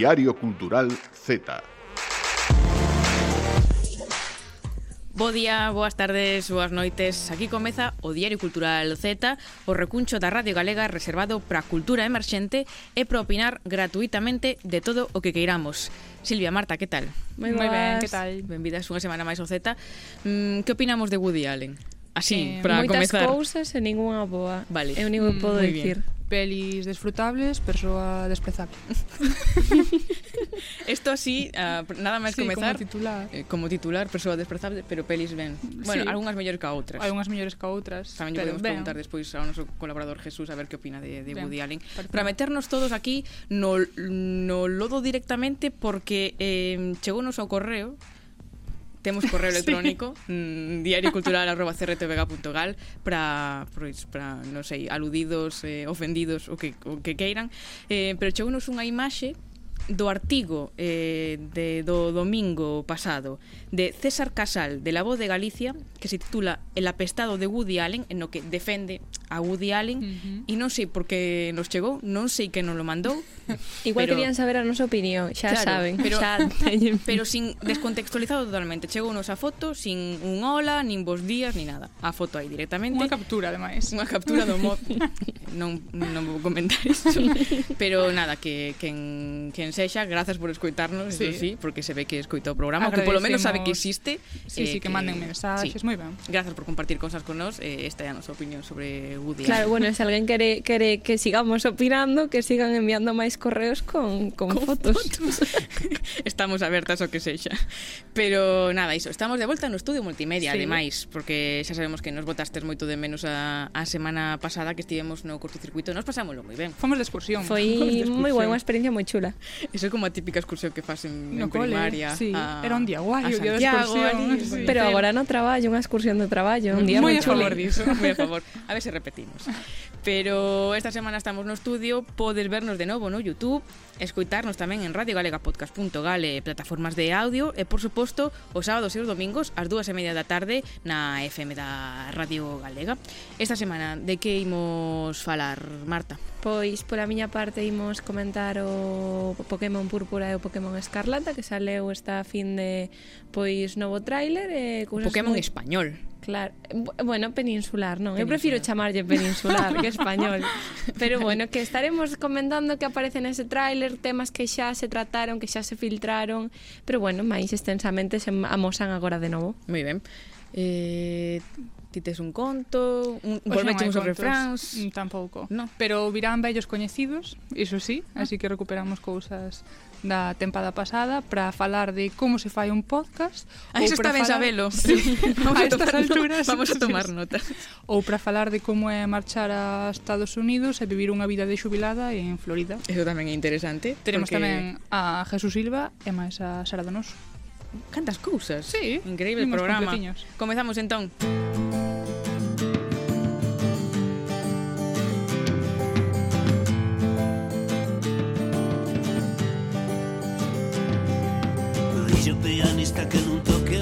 Diario Cultural Z. Bo día, boas tardes, boas noites. Aquí comeza o Diario Cultural Z, o recuncho da Radio Galega reservado para a cultura emerxente e para opinar gratuitamente de todo o que queiramos. Silvia, Marta, que tal? Moi, ben, que tal? Benvidas unha semana máis ao Z. Mm, que opinamos de Woody Allen? Así, eh, para moitas comezar. Moitas cousas e ninguna boa. Vale. Eu ningún mm, podo dicir. Bien pelis desfrutables, persoa desprezable. Esto así, uh, nada máis sí, comezar. como titular. Eh, como titular, persoa desprezable, pero pelis ben. Bueno, sí. algunhas mellores que outras. Algunhas mellores que outras. Tamén pero podemos ben. preguntar despois ao noso colaborador Jesús a ver que opina de, de ben. Woody Allen. Perfecto. Para meternos todos aquí no, no lodo directamente porque eh, chegou nos ao correo Temos correo electrónico sí. mm, diariocultural@crtvega.gal para pois para non sei, aludidos, eh, ofendidos o que o que queiran. Eh, pero chegounos unha imaxe do artigo eh, de, do domingo pasado de César Casal de La Voz de Galicia que se titula El apestado de Woody Allen en no que defende a Woody Allen uh -huh. e non sei por que nos chegou non sei que non lo mandou igual pero, querían saber a nosa opinión xa claro, saben pero, xa pero sin descontextualizado totalmente chegou nos a foto sin un hola nin vos días ni nada a foto aí directamente. Unha captura ademais unha captura do mod non, non vou comentar isto pero nada que, que, en, que en sexa, grazas por escoitarnos, sí. sí, porque se ve que escoita o programa, que polo menos sabe que existe. Sí, eh, sí, que, que manden mensaxes, sí. moi ben. Grazas por compartir cosas con nós, eh, esta é a nosa opinión sobre Woody Claro, bueno, se alguén quere, quere que sigamos opinando, que sigan enviando máis correos con, con, con fotos. fotos. estamos abertas ao que sexa. Pero nada, iso, estamos de volta no estudio multimedia, sí. ademais, porque xa sabemos que nos botastes moito de menos a, a semana pasada que estivemos no cortocircuito, nos pasámoslo moi ben. Fomos de excursión. Foi moi boa, unha experiencia moi chula. Eso é como a típica excursión que faz en, no en cole, primaria. Sí. A, Era un día guai, a Santiago, día ali, sí. Pero agora no traballo, unha excursión de traballo. Un día moi a favor diso, moi a favor. A ver se repetimos. Pero esta semana estamos no estudio, podes vernos de novo no YouTube, escoitarnos tamén en radiogalegapodcast.gale, eh, plataformas de audio e, por suposto, os sábados e os domingos ás dúas e media da tarde na FM da Radio Galega. Esta semana, de que imos falar, Marta? Pois pola miña parte imos comentar o Pokémon Púrpura e o Pokémon Escarlata que saleu esta fin de pois novo tráiler e cousas Pokémon moi... español. Claro, bueno, peninsular, non? Peninsular. Eu prefiro chamarlle peninsular que español. Pero bueno, que estaremos comentando que aparecen ese tráiler, temas que xa se trataron, que xa se filtraron, pero bueno, máis extensamente se amosan agora de novo. Moi ben. Eh, Ti tes un conto, un, un non uns refráns... Tampouco. No. Pero virán vellos coñecidos, iso sí, ah. así que recuperamos cousas da tempada pasada para falar de como se fai un podcast. Ah, eso está ben falar... sabelo. Sí. vamos a, a tomar, alturas, vamos a tomar nota. Ou para falar de como é marchar a Estados Unidos e vivir unha vida de xubilada en Florida. Eso tamén é interesante. Teremos porque... tamén a Jesús Silva e máis a Sara Donoso. Cantas cousas. Sí, Increíble imos programa. Comezamos entón. Dixo o pianista que non toque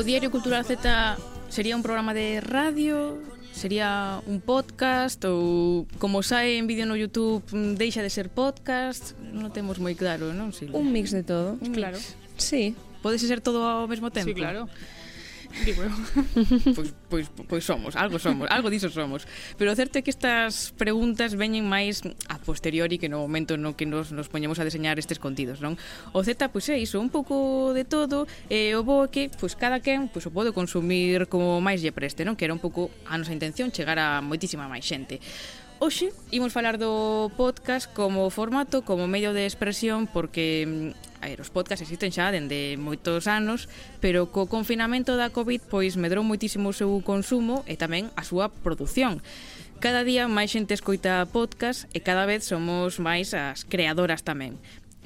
o Diario Cultural Z sería un programa de radio, sería un podcast ou como sae en vídeo no YouTube mm, deixa de ser podcast, non temos moi claro, non, Silvia? Un mix de todo. Un claro. Mix. Sí. Podese ser todo ao mesmo tempo? Sí, claro digo eu. pois, pois, pois somos, algo somos, algo diso somos. Pero o certo é que estas preguntas veñen máis a posteriori que no momento no que nos, nos poñemos a deseñar estes contidos, non? O Z, pois é iso, un pouco de todo, e o bo é que pois, cada quen pois, o pode consumir como máis lle preste, non? Que era un pouco a nosa intención chegar a moitísima máis xente. Hoxe imos falar do podcast como formato, como medio de expresión, porque mm, a ver, os podcasts existen xa dende moitos anos, pero co confinamento da COVID pois medrou moitísimo o seu consumo e tamén a súa produción. Cada día máis xente escoita podcast e cada vez somos máis as creadoras tamén.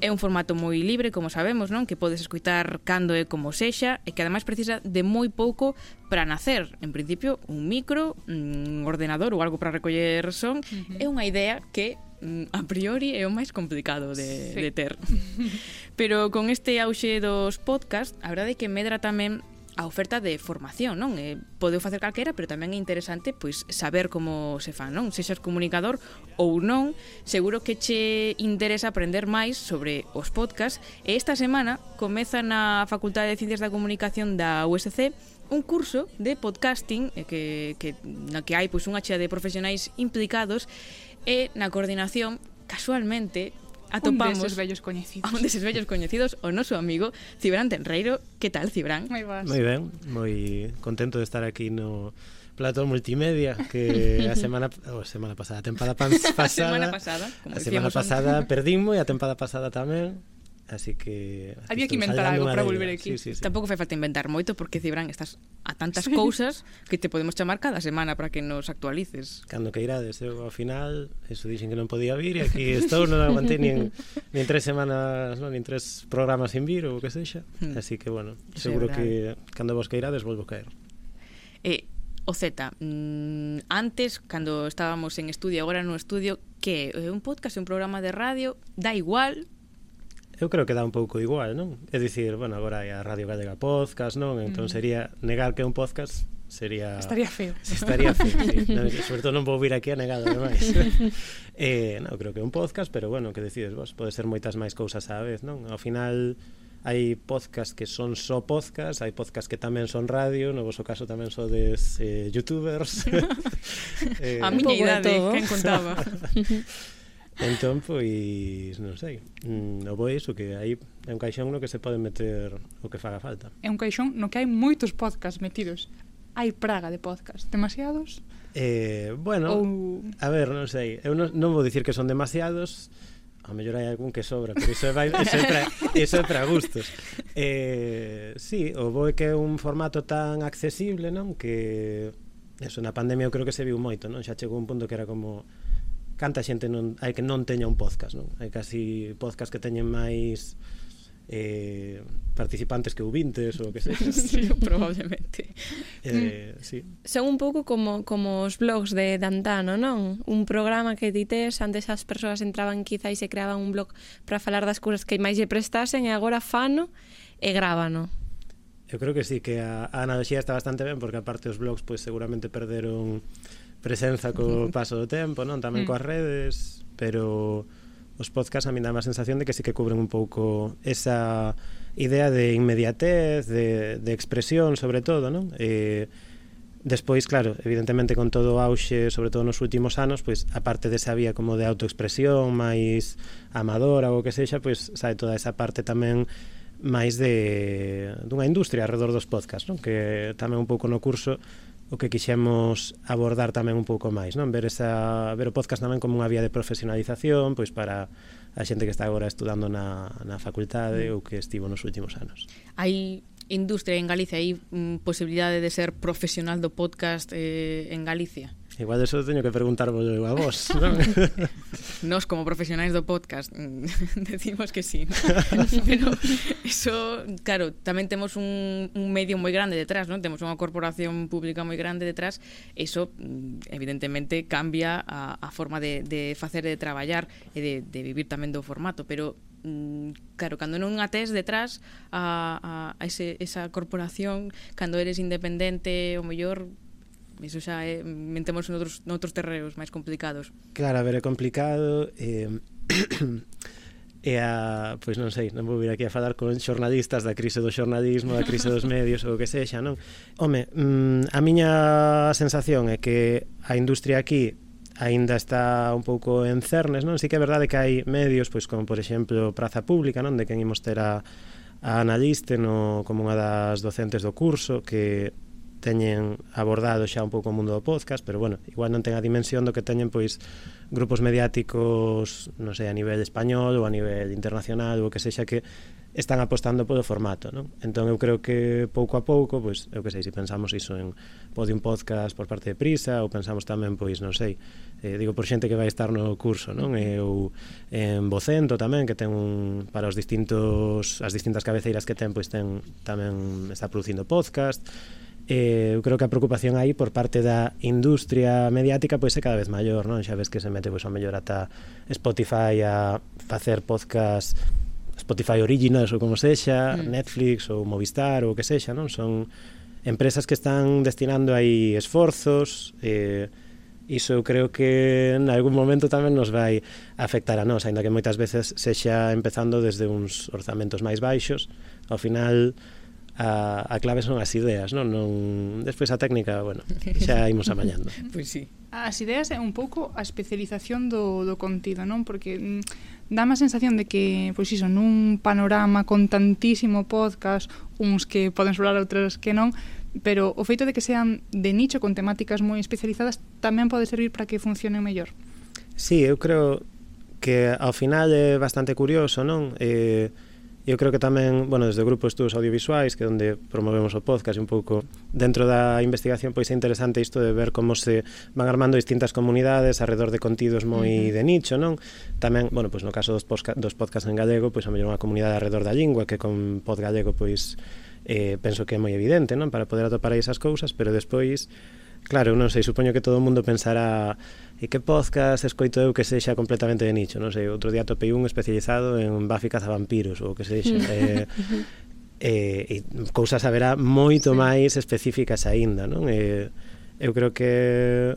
É un formato moi libre, como sabemos, non? Que podes escutar cando e como sexa e que ademais precisa de moi pouco para nacer. En principio, un micro, un ordenador ou algo para recoller son. Uh -huh. É unha idea que mm, a priori é o máis complicado de, sí. de ter. Pero con este auxe dos podcast, a verdade é que medra tamén a oferta de formación, non? Eh, podeu facer calquera, pero tamén é interesante pois saber como se fan, non? Se xas comunicador ou non, seguro que che interesa aprender máis sobre os podcasts. E esta semana comeza na Facultade de Ciencias da Comunicación da USC un curso de podcasting eh, que, que, na que hai pois, unha chea de profesionais implicados e na coordinación casualmente atopamos un deses vellos coñecidos. A un deses vellos coñecidos, o noso amigo Cibrán Tenreiro. Que tal, Cibrán? Moi vas. Moi ben, moi contento de estar aquí no plato multimedia que a semana o semana pasada, a tempada pas, pasada, a semana pasada, como a semana pasada antes. perdimos e a tempada pasada tamén Así que Había que inventar algo para volver aquí. Sí, sí, sí. Tampouco fai falta inventar moito porque Cibran estás a tantas cousas que te podemos chamar cada semana para que nos actualices. Cando que irades, eu ao final, eso dixen que non podía vir e aquí estou, non aguantei nin, nin tres semanas, non, nin tres programas sin vir ou o que sexa. hmm. Así que bueno, seguro que cando vos que irades volvo caer. Eh, o Z, mm, antes, cando estábamos en estudio, agora no estudio, que é un podcast, un programa de radio, da igual, eu creo que dá un pouco igual, non? É dicir, bueno, agora hai a Radio Galega Podcast, non? Entón mm. sería negar que é un podcast sería Estaría feo. Estaría feo, sí. no, sobre todo non vou vir aquí a negar ademais. eh, non, creo que é un podcast, pero bueno, que decides vos, pode ser moitas máis cousas á vez, non? Ao final hai podcast que son só podcast, hai podcast que tamén son radio, no vosso caso tamén sodes eh, youtubers. eh, a miña idade, que contaba. Entón, pois, non sei. Mm, o bo é iso, que aí é un caixón no que se pode meter o que faga falta. É un caixón no que hai moitos podcasts metidos. Hai praga de podcast. Demasiados? Eh, bueno, Ou... a ver, non sei. Eu non, non vou dicir que son demasiados, a mellor hai algún que sobra, pero iso é, vai, iso é, pra, iso é pra gustos. Eh, sí, o bo é que é un formato tan accesible, non? Que eso, na pandemia eu creo que se viu moito, non? Xa chegou un punto que era como canta xente non, hai que non teña un podcast, non? Hai casi podcast que teñen máis eh, participantes que ouvintes ou que sei. sí, probablemente. Eh, mm. sí. Son un pouco como, como os blogs de Dantano, non? Un programa que dites, antes as persoas entraban quizá e se creaban un blog para falar das cousas que máis lle prestasen e agora fano e grábano. Eu creo que sí, que a, a analogía está bastante ben porque aparte os blogs pois pues, seguramente perderon presenza co paso do tempo, non? Tamén mm. coas redes, pero os podcasts a mí dá má sensación de que sí que cubren un pouco esa idea de inmediatez, de, de expresión, sobre todo, non? Eh, Despois, claro, evidentemente con todo o auxe, sobre todo nos últimos anos, pois a parte desa vía como de autoexpresión máis amadora ou que sexa, pois sae toda esa parte tamén máis de dunha industria alrededor dos podcasts, non? Que tamén un pouco no curso o que quixemos abordar tamén un pouco máis, non? Ver esa ver o podcast tamén como unha vía de profesionalización, pois para a xente que está agora estudando na na facultade mm. ou que estivo nos últimos anos. Hai industria en Galicia, hai mm, posibilidade de ser profesional do podcast eh, en Galicia? Igual eso teño que preguntar a vos, non? Nos, como profesionais do podcast, decimos que sí. ¿no? Pero eso, claro, tamén temos un, un medio moi grande detrás, non? Temos unha corporación pública moi grande detrás. Eso, mm, evidentemente, cambia a, a forma de, de facer de traballar e eh, de, de vivir tamén do formato. Pero mm, claro, cando non ates detrás a, a, a ese, esa corporación, cando eres independente, o mellor iso xa é, mm, mentemos noutros, noutros terreos máis complicados. Claro, a ver, é complicado, eh, e a, pois non sei, non vou vir aquí a falar con xornalistas da crise do xornalismo, da crise dos medios ou o que sexa, non? Home, mm, a miña sensación é que a industria aquí aínda está un pouco en cernes, non? Si que é verdade que hai medios, pois como por exemplo Praza Pública, non? De quen imos ter a, a analiste no, como unha das docentes do curso que teñen abordado xa un pouco o mundo do podcast, pero bueno, igual non ten a dimensión do que teñen pois grupos mediáticos, non sei, a nivel español ou a nivel internacional ou que sexa que están apostando polo formato, non? Entón eu creo que pouco a pouco, pois, eu que sei, se pensamos iso en podium podcast por parte de Prisa ou pensamos tamén, pois, non sei, eh, digo por xente que vai estar no curso, non? Eh, e eu en Vocento tamén que ten un para os distintos as distintas cabeceiras que ten, pois ten tamén está producindo podcast eh, eu creo que a preocupación aí por parte da industria mediática pois é cada vez maior, non? Xa ves que se mete pois a mellor ata Spotify a facer podcast Spotify Originals ou como sexa, mm. Netflix ou Movistar ou o que sexa, non? Son empresas que están destinando aí esforzos, eh, iso eu creo que en algún momento tamén nos vai afectar a nós, aínda que moitas veces sexa empezando desde uns orzamentos máis baixos, ao final a, a clave son as ideas, non? non despois a técnica, bueno, xa imos amañando. pois pues sí. As ideas é un pouco a especialización do, do contido, non? Porque mm, dá má sensación de que, pois iso, nun panorama con tantísimo podcast, uns que poden solar, outros que non, pero o feito de que sean de nicho con temáticas moi especializadas tamén pode servir para que funcionen mellor. Sí, eu creo que ao final é bastante curioso, non? Eh, Eu creo que tamén, bueno, desde o Grupo Estudos Audiovisuais, que é onde promovemos o podcast un pouco dentro da investigación, pois é interesante isto de ver como se van armando distintas comunidades alrededor de contidos moi uh -huh. de nicho, non? Tamén, bueno, pois no caso dos, posca, dos podcasts en gallego, pois a mellor unha comunidade alrededor da lingua, que con pod gallego, pois eh, penso que é moi evidente, non? Para poder atopar aí esas cousas, pero despois Claro, non sei, supoño que todo o mundo pensará e que podcast escoito eu que sexa completamente de nicho, non sei, outro día topei un especializado en Buffy cazavampiros ou que sexa mm. eh, eh, e cousas haberá moito sí. máis específicas aínda, non? Eh, eu creo que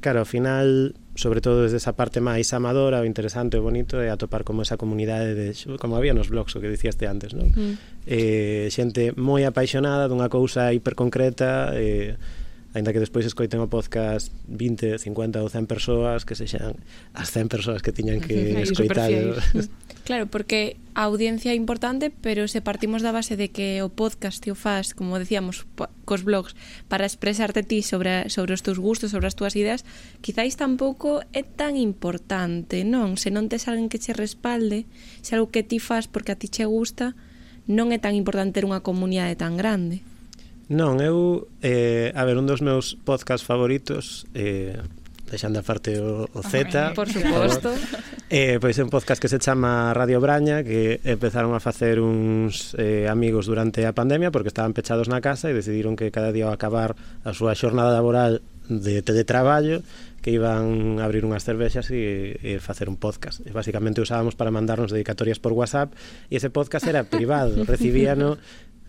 claro, ao final sobre todo desde esa parte máis amadora o interesante e bonito é atopar como esa comunidade de, como había nos blogs o que dicíaste antes non? Mm. Eh, xente moi apaixonada dunha cousa hiperconcreta eh, Ainda que despois escoiten o podcast 20, 50 ou 100 persoas que sexan as 100 persoas que tiñan que escoitar. Mm. claro, porque a audiencia é importante, pero se partimos da base de que o podcast te o faz, como decíamos, cos blogs, para expresarte ti sobre, sobre os teus gustos, sobre as túas ideas, quizáis tampouco é tan importante, non? Se non tes alguén que che respalde, se algo que ti faz porque a ti che gusta, non é tan importante ter unha comunidade tan grande. Non, eu... Eh, a ver, un dos meus podcast favoritos... Eh, deixando a parte o, o Z Por suposto eh, Pois é un podcast que se chama Radio Braña Que empezaron a facer uns eh, amigos durante a pandemia Porque estaban pechados na casa E decidiron que cada día ao acabar a súa xornada laboral de teletraballo que iban a abrir unhas cervexas e, e facer un podcast. E basicamente usábamos para mandarnos dedicatorias por WhatsApp e ese podcast era privado, recibíano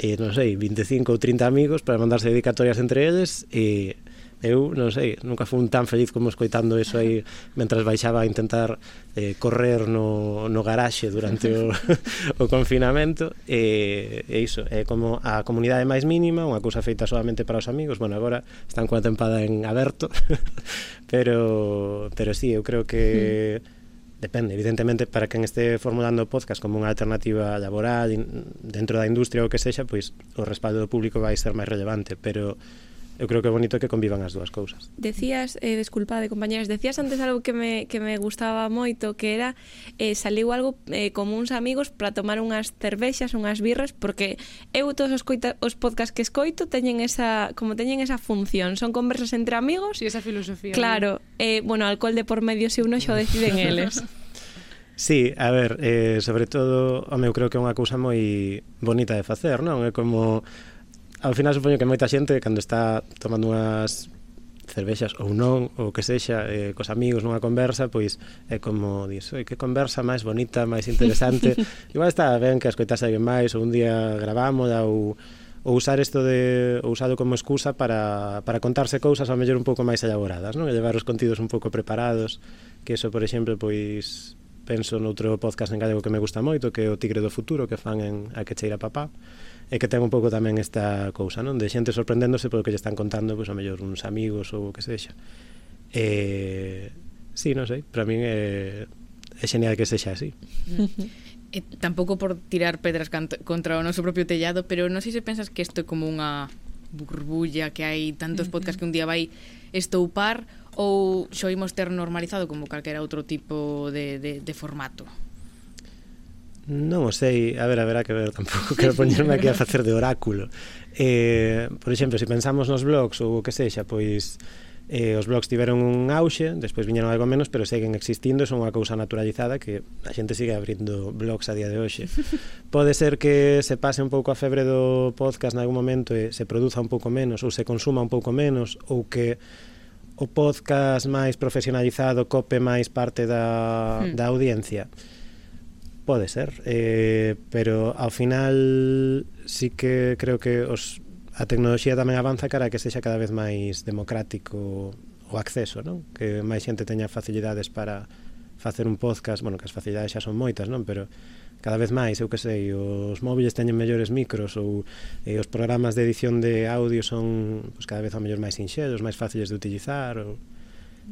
eh, non sei, 25 ou 30 amigos para mandarse dedicatorias entre eles e eu, non sei, nunca fui tan feliz como escoitando eso aí mentras baixaba a intentar eh, correr no, no garaxe durante o, o confinamento e, e iso, é como a comunidade máis mínima, unha cousa feita solamente para os amigos, bueno, agora están coa tempada en aberto pero, pero sí, eu creo que mm Depende, evidentemente, para quen este formulando o podcast como unha alternativa laboral dentro da industria ou que sexa, pois o respaldo do público vai ser máis relevante, pero eu creo que é bonito que convivan as dúas cousas. Decías, eh, desculpade, compañeras, decías antes algo que me, que me gustaba moito, que era eh, saliu algo eh, como uns amigos para tomar unhas cervexas, unhas birras, porque eu todos os, coita, os podcast que escoito teñen esa, como teñen esa función, son conversas entre amigos. E sí, esa filosofía. Claro, eh, bueno, alcohol de por medio se uno xo deciden eles. Sí, a ver, eh, sobre todo, home, eu creo que é unha cousa moi bonita de facer, non? É como Ao final supoño que moita xente cando está tomando unhas cervexas ou non, ou que sexa, eh, cos amigos nunha conversa, pois é como dis, oi, que conversa máis bonita, máis interesante. Igual está ben que escoitase alguén máis, ou un día gravámola, ou ou usar isto de ou usado como excusa para, para contarse cousas ao mellor un pouco máis elaboradas, non? E levar os contidos un pouco preparados, que eso, por exemplo, pois penso noutro podcast en gallego que me gusta moito, que é o Tigre do Futuro, que fan en A que cheira papá, e que ten un pouco tamén esta cousa, non? De xente sorprendéndose polo que lle están contando, pois, a mellor uns amigos ou o que sexa. Eh, Sí, non sei, para min é, é genial que sexa así. E tampouco por tirar pedras contra o noso propio tellado, pero non sei se pensas que isto é como unha burbulla que hai tantos podcasts que un día vai estoupar ou xoimos ter normalizado como calquera outro tipo de, de, de formato? Non o sei, a ver, haberá que ver, tampouco quero poñerme aquí a facer de oráculo. Eh, por exemplo, se pensamos nos blogs ou o que sexa, pois eh, os blogs tiveron un auxe, despois viñeron algo menos, pero seguen existindo, son unha cousa naturalizada que a xente sigue abrindo blogs a día de hoxe. Pode ser que se pase un pouco a febre do podcast en algún momento e se produza un pouco menos, ou se consuma un pouco menos, ou que o podcast máis profesionalizado cope máis parte da, hmm. da audiencia. Pode ser, eh, pero ao final sí que creo que os, a tecnoloxía tamén avanza cara a que sexa cada vez máis democrático o acceso, non? Que máis xente teña facilidades para facer un podcast, bueno, que as facilidades xa son moitas, non? Pero cada vez máis, eu que sei, os móviles teñen mellores micros ou eh, os programas de edición de audio son pues, cada vez a mellor máis sinxelos, máis fáciles de utilizar ou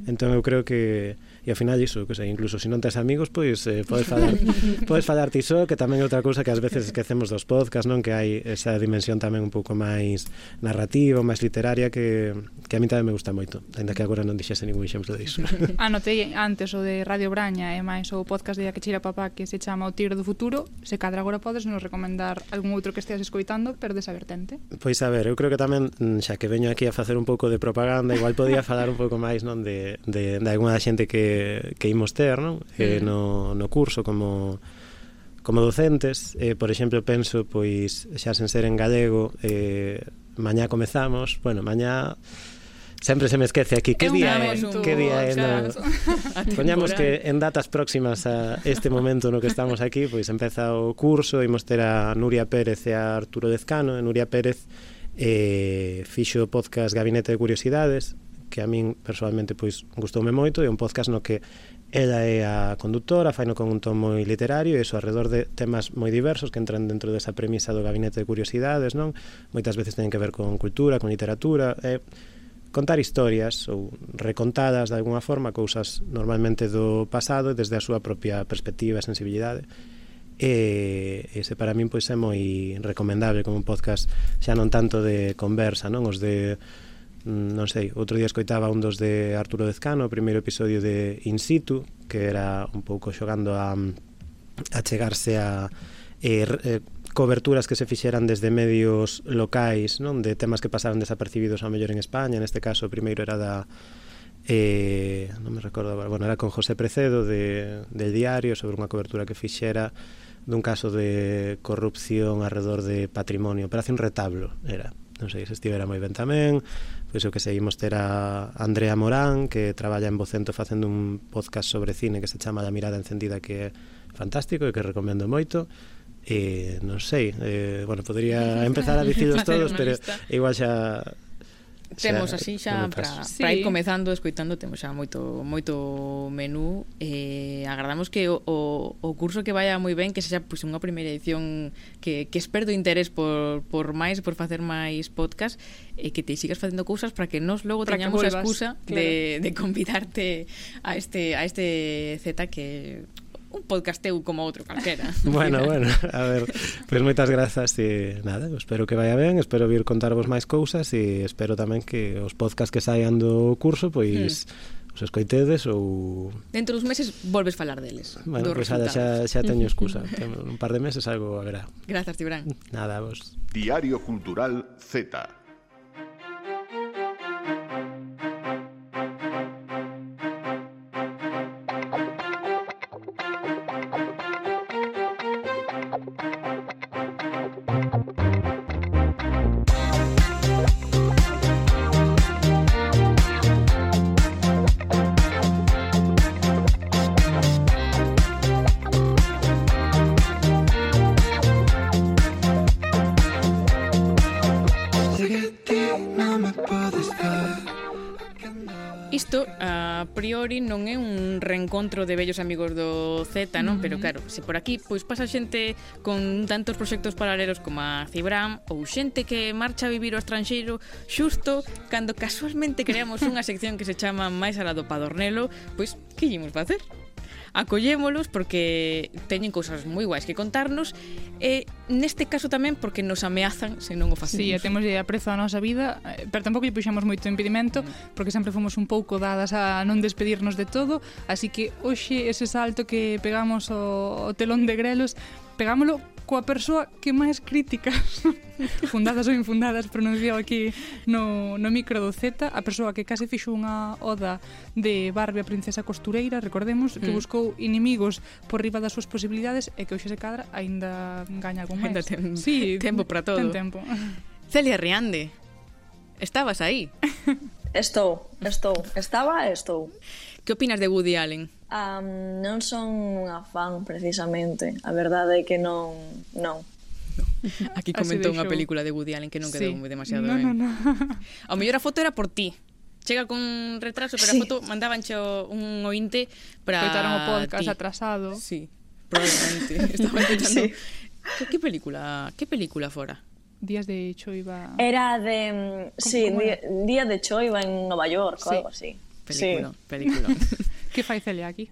Entón eu creo que e ao final iso, que sei, incluso se non tes amigos, pois eh, podes falar, podes falar ti só, que tamén é outra cousa que ás veces esquecemos dos podcast, non que hai esa dimensión tamén un pouco máis narrativa, máis literaria que, que a mí tamén me gusta moito, aínda que agora non dixese ningún exemplo disso. Anotei antes o de Radio Braña e máis o podcast de Aquechira Papá que se chama O Tiro do Futuro, se cadra agora podes nos recomendar algún outro que esteas escoitando, pero desa vertente. Pois a ver, eu creo que tamén, mm, xa que veño aquí a facer un pouco de propaganda, igual podía falar un pouco máis non de de, de, alguna da xente que, que imos ter non? Eh, no, no curso como como docentes. Eh, por exemplo penso pois xa sen ser en galego eh, mañá comezamos. Bueno, mañá Sempre se me esquece aquí. Que día é, que día é? No... Poñamos que en datas próximas a este momento no que estamos aquí, pois empeza o curso, imos ter a Nuria Pérez e a Arturo Dezcano, e Nuria Pérez eh, fixo o podcast Gabinete de Curiosidades, que a min persoalmente pois gustoume moito, é un podcast no que ela é a conductora, faino con un ton moi literario e iso alrededor de temas moi diversos que entran dentro desa premisa do gabinete de curiosidades, non? Moitas veces teñen que ver con cultura, con literatura, e contar historias ou recontadas de alguna forma cousas normalmente do pasado e desde a súa propia perspectiva e sensibilidade e ese para min pois é moi recomendable como un podcast xa non tanto de conversa, non? Os de Mm, non sei, outro día escoitaba un dos de Arturo Dezcano, o primeiro episodio de In Situ, que era un pouco xogando a mm, a chegarse a eh, eh, coberturas que se fixeran desde medios locais, non, de temas que pasaran desapercibidos a mellor en España, neste caso o primeiro era da eh, non me recordo bueno, era con José Precedo de, del diario sobre unha cobertura que fixera dun caso de corrupción alrededor de patrimonio, operación retablo era, non sei, se estivera moi ben tamén pois o que seguimos ter a Andrea Morán, que traballa en Vocento facendo un podcast sobre cine que se chama La mirada encendida, que é fantástico e que recomendo moito. E non sei, eh, bueno, podría empezar a dicidos todos, pero igual xa Temos así xa para sí. Ir comezando escoitando temos xa moito moito menú eh, agardamos que o, o, o curso que vaya moi ben que sexa pois, unha primeira edición que, que esperdo interés por, por máis por facer máis podcast e eh, que te sigas facendo cousas para que nos logo para teñamos a excusa claro. de, de convidarte a este a este Z que un podcasteu como outro calquera. bueno, bueno, a ver, pois pues moitas grazas e nada, espero que vaya ben, espero vir contarvos máis cousas e espero tamén que os podcasts que saian do curso pois hmm. os escoitedes ou Dentro dos meses volves falar deles. Bueno, pois pues, xa, xa teño excusa, un par de meses algo haberá. Grazas, Tibrán. Nada, vos. Diario Cultural Z. priori non é un reencontro de vellos amigos do Z, non? Mm. Pero claro, se por aquí pois pasa xente con tantos proxectos paralelos como a Cibram ou xente que marcha a vivir ao estranxeiro xusto cando casualmente creamos unha sección que se chama máis alá do Padornelo, pois que ímos facer? acollémolos porque teñen cousas moi guais que contarnos e neste caso tamén porque nos ameazan se non o facemos. Si, sí, temos de aprezo a nosa vida, eh, pero tampouco lle puxamos moito impedimento mm. porque sempre fomos un pouco dadas a non despedirnos de todo, así que hoxe ese salto que pegamos o, o telón de grelos pegámolo coa persoa que máis críticas fundadas ou infundadas pronunciou aquí no, no micro do Z a persoa que case fixo unha oda de Barbie a princesa costureira recordemos que mm. buscou inimigos por riba das súas posibilidades e que hoxe se cadra aínda gaña algún máis ten, sí, tempo para todo ten tempo. Celia Riande estabas aí Estou, estou, estaba e estou Que opinas de Woody Allen? Um, non son unha fan precisamente, a verdade é que non, non. Aquí comentou unha película de Woody Allen que non quedou sí. demasiado no, ben. No, no. Ao mellor a foto era por ti. Chega con retraso, pero sí. a foto mandabancho un ointe para Coitaron o podcast ti. atrasado. Sí, probablemente. Estaba escuchando. Sí. Que, que película, que película fora? Días de Choiva. Era de mm, ¿Cómo, sí, cómo era? Día, de Choiva en Nova York sí. algo así. Película, sí. película. Que fai Celia aquí?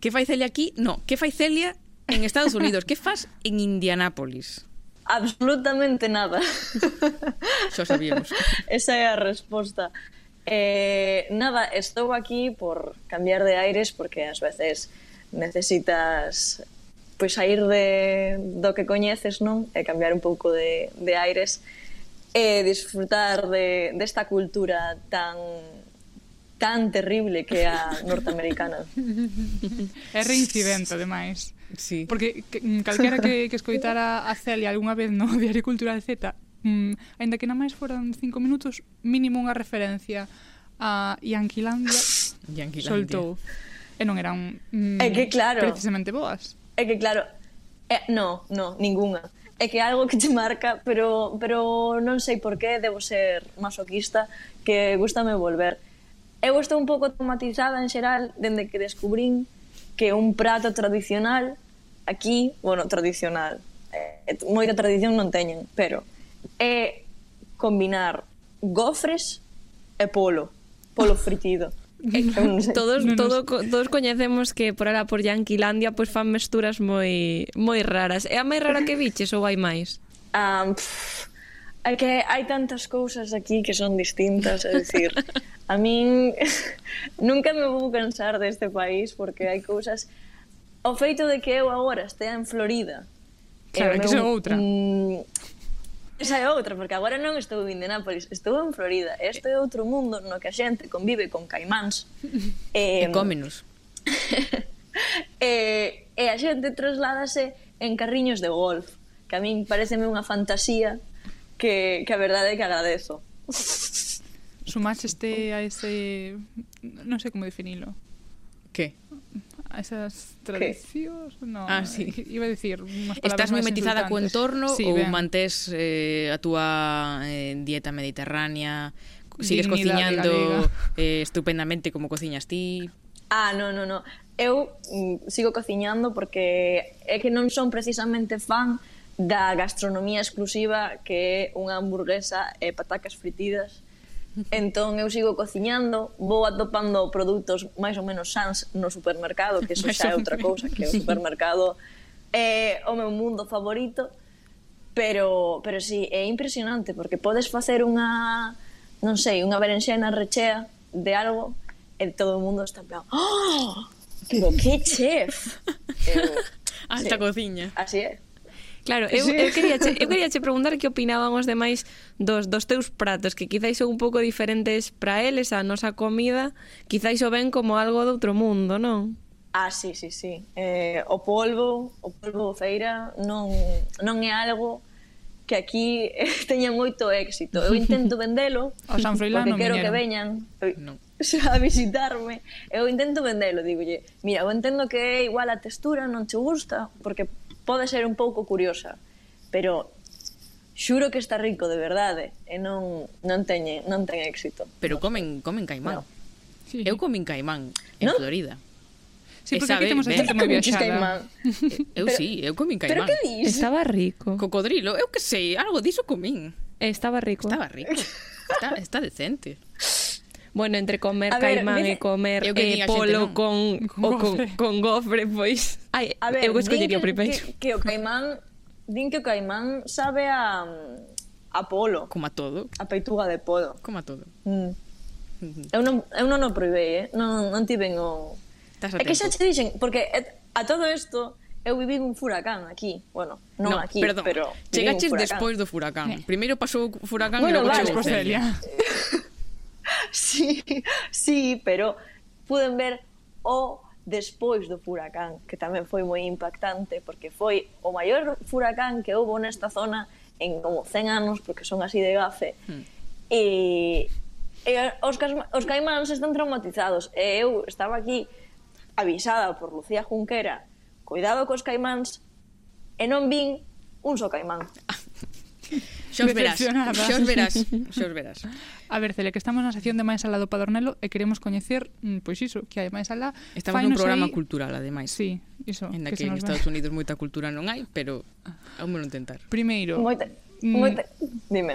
Que fai Celia aquí? No, que fai Celia en Estados Unidos? que faz en Indianápolis? Absolutamente nada. Xa sabíamos. Esa é a resposta. Eh, nada, estou aquí por cambiar de aires porque ás veces necesitas pois sair de, do que coñeces, non? E cambiar un pouco de, de aires e disfrutar de, desta de cultura tan tan terrible que a norteamericana. É reincidente, ademais. Sí. Porque mm, calquera que, que escoitara a Celia algunha vez no Diario Cultural Z, mm, ainda que na máis foran cinco minutos, mínimo unha referencia a Yanquilandia, Yanquilandia. soltou. E non eran mm, é que, claro, precisamente boas. É que claro, é, no, no, ninguna. É que algo que te marca, pero, pero non sei por qué debo ser masoquista, que gustame volver eu estou un pouco traumatizada en xeral dende que descubrín que un prato tradicional aquí, bueno, tradicional, eh, moita tradición non teñen, pero é eh, combinar gofres e polo, polo fritido. É que non sei. todos non todo, todos coñecemos que por ala por Yanquilandia pois fan mesturas moi moi raras. É a máis rara que viches ou hai máis? Um, pff, É que hai tantas cousas aquí que son distintas, é dicir, a min nunca me vou cansar deste país porque hai cousas o feito de que eu agora estea en Florida. Claro, meu, que é outra. Mm, esa é outra, porque agora non estou en Indianápolis, estou en Florida. Este é outro mundo no que a xente convive con caimáns. eh, e cómenos. eh, e a xente trasládase en carriños de golf, que a min pareceme unha fantasía que, que a verdade é que agradezo. Sumas este a ese... non sei como definilo. Que? a esas tradicións, no, ah, sí. iba a decir unhas Estás mimetizada co entorno sí, ou ben. mantés eh, a túa eh, dieta mediterránea? Sigues Dignidad cociñando eh, estupendamente como cociñas ti? Ah, no, no, no. Eu mm, sigo cociñando porque é que non son precisamente fan da gastronomía exclusiva que é unha hamburguesa e patacas fritidas. Entón eu sigo cociñando vou atopando produtos máis ou menos sans no supermercado que iso xa é outra cousa que o supermercado é o meu mundo favorito. Pero, pero sí, é impresionante porque podes facer unha non sei, unha berenxena rechea de algo e todo o mundo está en plan oh, pero que chef? Eu, alta sí, cociña. así é. Claro, eu, sí. eu, quería che, eu quería che preguntar que opinaban os demais dos, dos teus pratos, que quizáis son un pouco diferentes para eles, a nosa comida, quizáis o ven como algo de outro mundo, non? Ah, sí, sí, sí. Eh, o polvo, o polvo feira, non, non é algo que aquí teña moito éxito. Eu intento vendelo, o San Froilán porque quero viñeron. que veñan no. a visitarme. Eu intento vendelo, digolle, mira, eu entendo que igual a textura non che gusta, porque pode ser un pouco curiosa, pero xuro que está rico de verdade e non non teñe, non ten éxito. Pero comen comen caimán. No. Sí. Eu comín caimán en ¿No? Florida. Sí, porque sabe, aquí temos a xente moi viaxada. Eu pero, sí, eu comín caimán. Pero que dis? Estaba rico. Cocodrilo, eu que sei, algo diso comín. Estaba rico. Estaba rico. está, está decente. Bueno, entre comer a caimán ver, e comer eu eh, polo con, non... o con, con gofre, pois... Ai, a ver, eu escollería o primeiro. Que, que o caimán... Din que o caimán sabe a... A polo. Como a todo. A peituga de polo. Como a todo. Mm. Mm-hmm. Eu non, eu non o probei, eh? Non, non tiven o... É que xa te dixen, porque eh, a todo isto eu viví un furacán aquí. Bueno, non no, aquí, perdón. pero... Chegaches despois do furacán. Eh. Primeiro pasou o furacán bueno, e logo vale. chegaste Celia. sí, sí, pero puden ver o despois do furacán, que tamén foi moi impactante, porque foi o maior furacán que houve nesta zona en como 100 anos, porque son así de gafe, mm. e, e os, os caimáns están traumatizados, e eu estaba aquí avisada por Lucía Junquera, cuidado cos caimáns, e non vin un só caimán. Xa os verás, xa os verás, xa os verás. A ver, Cele, que estamos na sección de máis alá do Padornelo e queremos coñecer, mm, pois iso, que hai máis alá. Estamos nun programa aí... cultural, ademais. Sí, iso. En que, que en Estados vai. Unidos moita cultura non hai, pero vamos intentar. Primeiro... Moita... Mm, moita... Mm, Dime.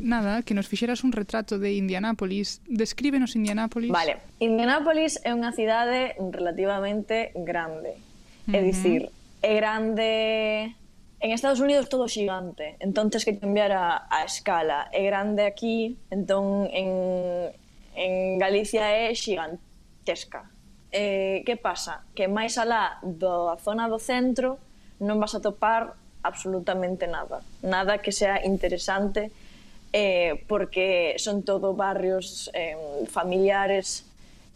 Nada, que nos fixeras un retrato de Indianápolis. Descríbenos Indianápolis. Vale. Indianápolis é unha cidade relativamente grande. É dicir, é grande en Estados Unidos todo xigante, entón tens que cambiar a, a escala. É grande aquí, entón en, en Galicia é xigantesca. Eh, que pasa? Que máis alá da zona do centro non vas a topar absolutamente nada. Nada que sea interesante eh, porque son todo barrios eh, familiares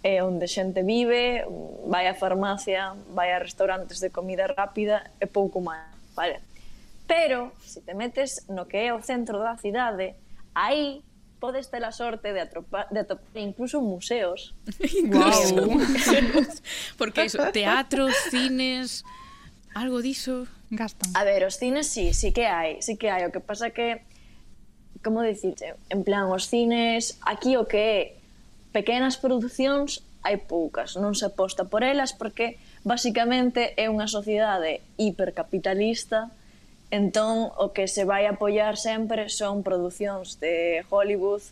eh, onde xente vive, vai á farmacia, vai a restaurantes de comida rápida e pouco máis. Vale. Pero, se te metes no que é o centro da cidade, aí podes ter a sorte de, atropar, de atopar incluso museos. incluso wow. Porque iso, teatros, cines, algo diso gastan. A ver, os cines sí, sí que hai, sí que hai, o que pasa que como dicirte, en plan os cines, aquí o que é pequenas producións hai poucas, non se aposta por elas porque basicamente é unha sociedade hipercapitalista Entón, o que se vai apoiar sempre son producións de Hollywood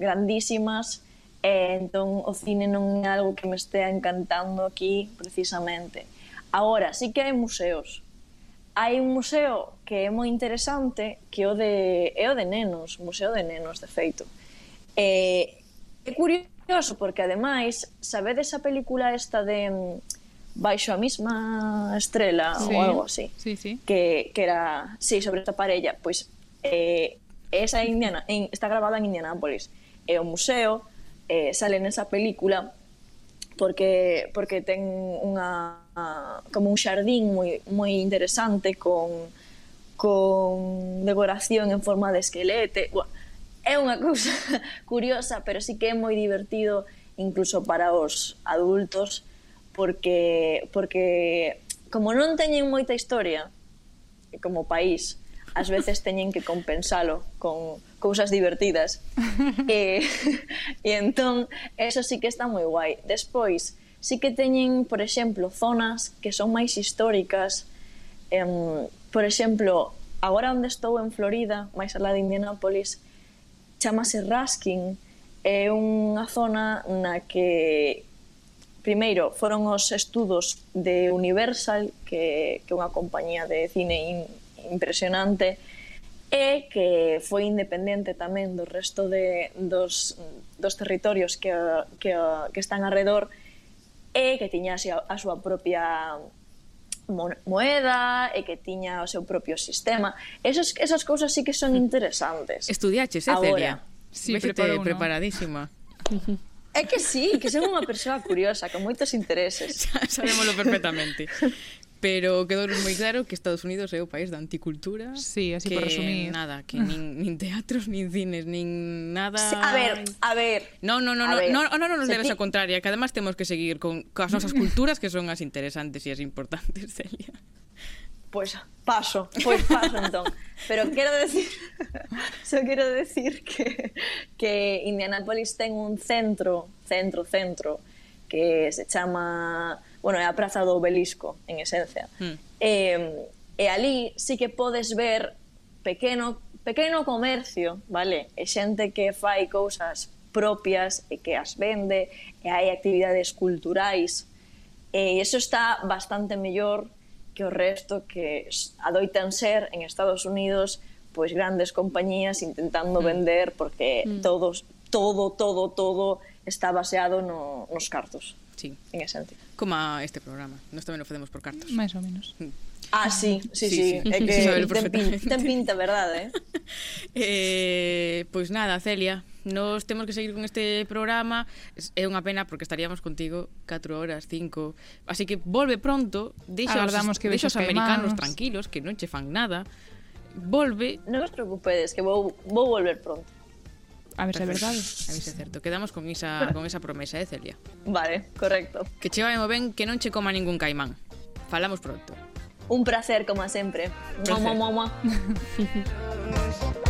grandísimas, e entón o cine non é algo que me estea encantando aquí precisamente. Agora, sí que hai museos. Hai un museo que é moi interesante, que o de, é o de nenos, Museo de Nenos, de feito. E, é curioso porque, ademais, sabedes a película esta de baixo a mesma estrela sí, ou algo así. Sí, sí. Que, que era, sí, sobre esta parella, pois eh, esa indiana, en, está grabada en Indianápolis. É o museo, eh, sale nesa película porque porque ten unha como un xardín moi moi interesante con con decoración en forma de esquelete. É unha cousa curiosa, pero sí que é moi divertido incluso para os adultos porque porque como non teñen moita historia como país, ás veces teñen que compensalo con cousas divertidas. e, e entón, eso sí que está moi guai. Despois, sí que teñen, por exemplo, zonas que son máis históricas. Em, por exemplo, agora onde estou en Florida, máis alá de Indianápolis, chamase Raskin, é unha zona na que primeiro foron os estudos de Universal, que, que é unha compañía de cine in, impresionante, e que foi independente tamén do resto de, dos, dos territorios que, que, que están alrededor e que tiña a, a súa propia moeda e que tiña o seu propio sistema. Esas, esas cousas sí que son interesantes. Estudiaches, eh, Celia? Agora. Sí, preparadísima. É que sí, que son unha persoa curiosa, con moitos intereses. Xa, sabémolo perfectamente. Pero quedou moi claro que Estados Unidos é o país da anticultura. Sí, así que, por resumir. nada, que nin, nin teatros, nin cines, nin nada... Sí, a ver, a ver... No, no, no, no, ver. no, no, no nos debes ti... a contraria, que además temos que seguir con, as nosas culturas que son as interesantes e as importantes, Celia. Pois paso, pois paso entón. Pero quero decir, só quero decir que, que Indianapolis ten un centro, centro, centro, que se chama, bueno, é a Praza do Obelisco, en esencia. Mm. E, e ali sí que podes ver pequeno pequeno comercio, vale? E xente que fai cousas propias e que as vende, e hai actividades culturais. E eh, iso está bastante mellor que o resto que adoitan ser en Estados Unidos pois grandes compañías intentando mm. vender porque mm. todos todo todo todo está baseado no, nos cartos. Sí. En ese sentido. Como este programa. Nós tamén o facemos por cartos. Mais ou menos. Mm. Ah, sí, sí, sí, sí. sí. é que ten, pin, ten pinta, verdade? Eh? eh, pois nada, Celia, nos temos que seguir con este programa. É unha pena porque estaríamos contigo 4 horas, 5. Así que volve pronto, deixa os, que deixa os americanos tranquilos que non che fan nada. Volve. Non os preocupedes, que vou, vou volver pronto. A ver se é verdade. A ver se é certo. Quedamos con esa, con esa promesa, eh, Celia? Vale, correcto. Que che vai ben, que non che coma ningún caimán. Falamos pronto. Un placer, como sempre. Mua, mua, mua,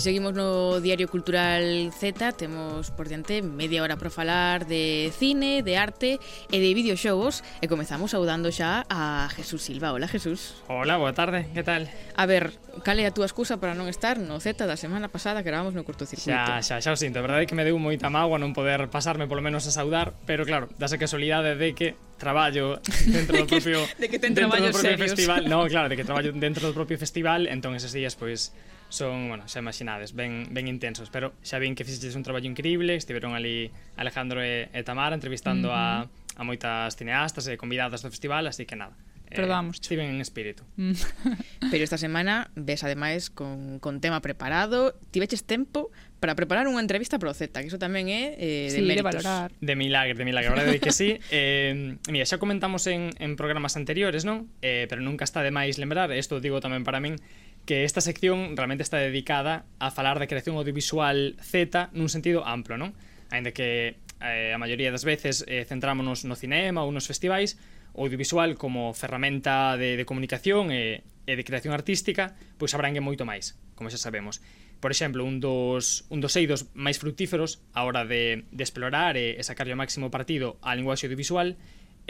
E seguimos no Diario Cultural Z, temos por diante media hora para falar de cine, de arte e de videoxogos e comezamos saudando xa a Jesús Silva. Hola, Jesús. Hola, boa tarde, que tal? A ver, cal é a túa excusa para non estar no Z da semana pasada que gravamos no cortocircuito? Xa, xa, xa o sinto, a verdade é que me deu moita mágoa non poder pasarme polo menos a saudar, pero claro, dase casualidade de que traballo dentro do propio de que ten dentro do propio serios. festival. No, claro, de que traballo dentro do propio festival, entón eses días pois pues, son, bueno, xa imaginades, ben, ben intensos, pero xa vin que fixestes un traballo increíble, estiveron ali Alejandro e, e Tamara entrevistando uh -huh. a, a moitas cineastas e convidadas do festival, así que nada. Perdamos. Eh, estiven en espírito. pero esta semana ves ademais con, con tema preparado, tiveches tempo para preparar unha entrevista pro Z, que iso tamén é eh, de sí, méritos. de valorar. De milagre, de milagre, verdade que sí. Eh, mira, xa comentamos en, en programas anteriores, non? Eh, pero nunca está de máis lembrar, isto digo tamén para min, que esta sección realmente está dedicada a falar de creación audiovisual Z nun sentido amplo, non? Ainda que eh, a maioría das veces eh, centrámonos no cinema ou nos festivais, o audiovisual como ferramenta de, de comunicación e, e de creación artística, pois abrangue moito máis, como xa sabemos. Por exemplo, un dos, un dos eidos máis fructíferos a hora de, de explorar e, e sacarlle o máximo partido á linguaxe audiovisual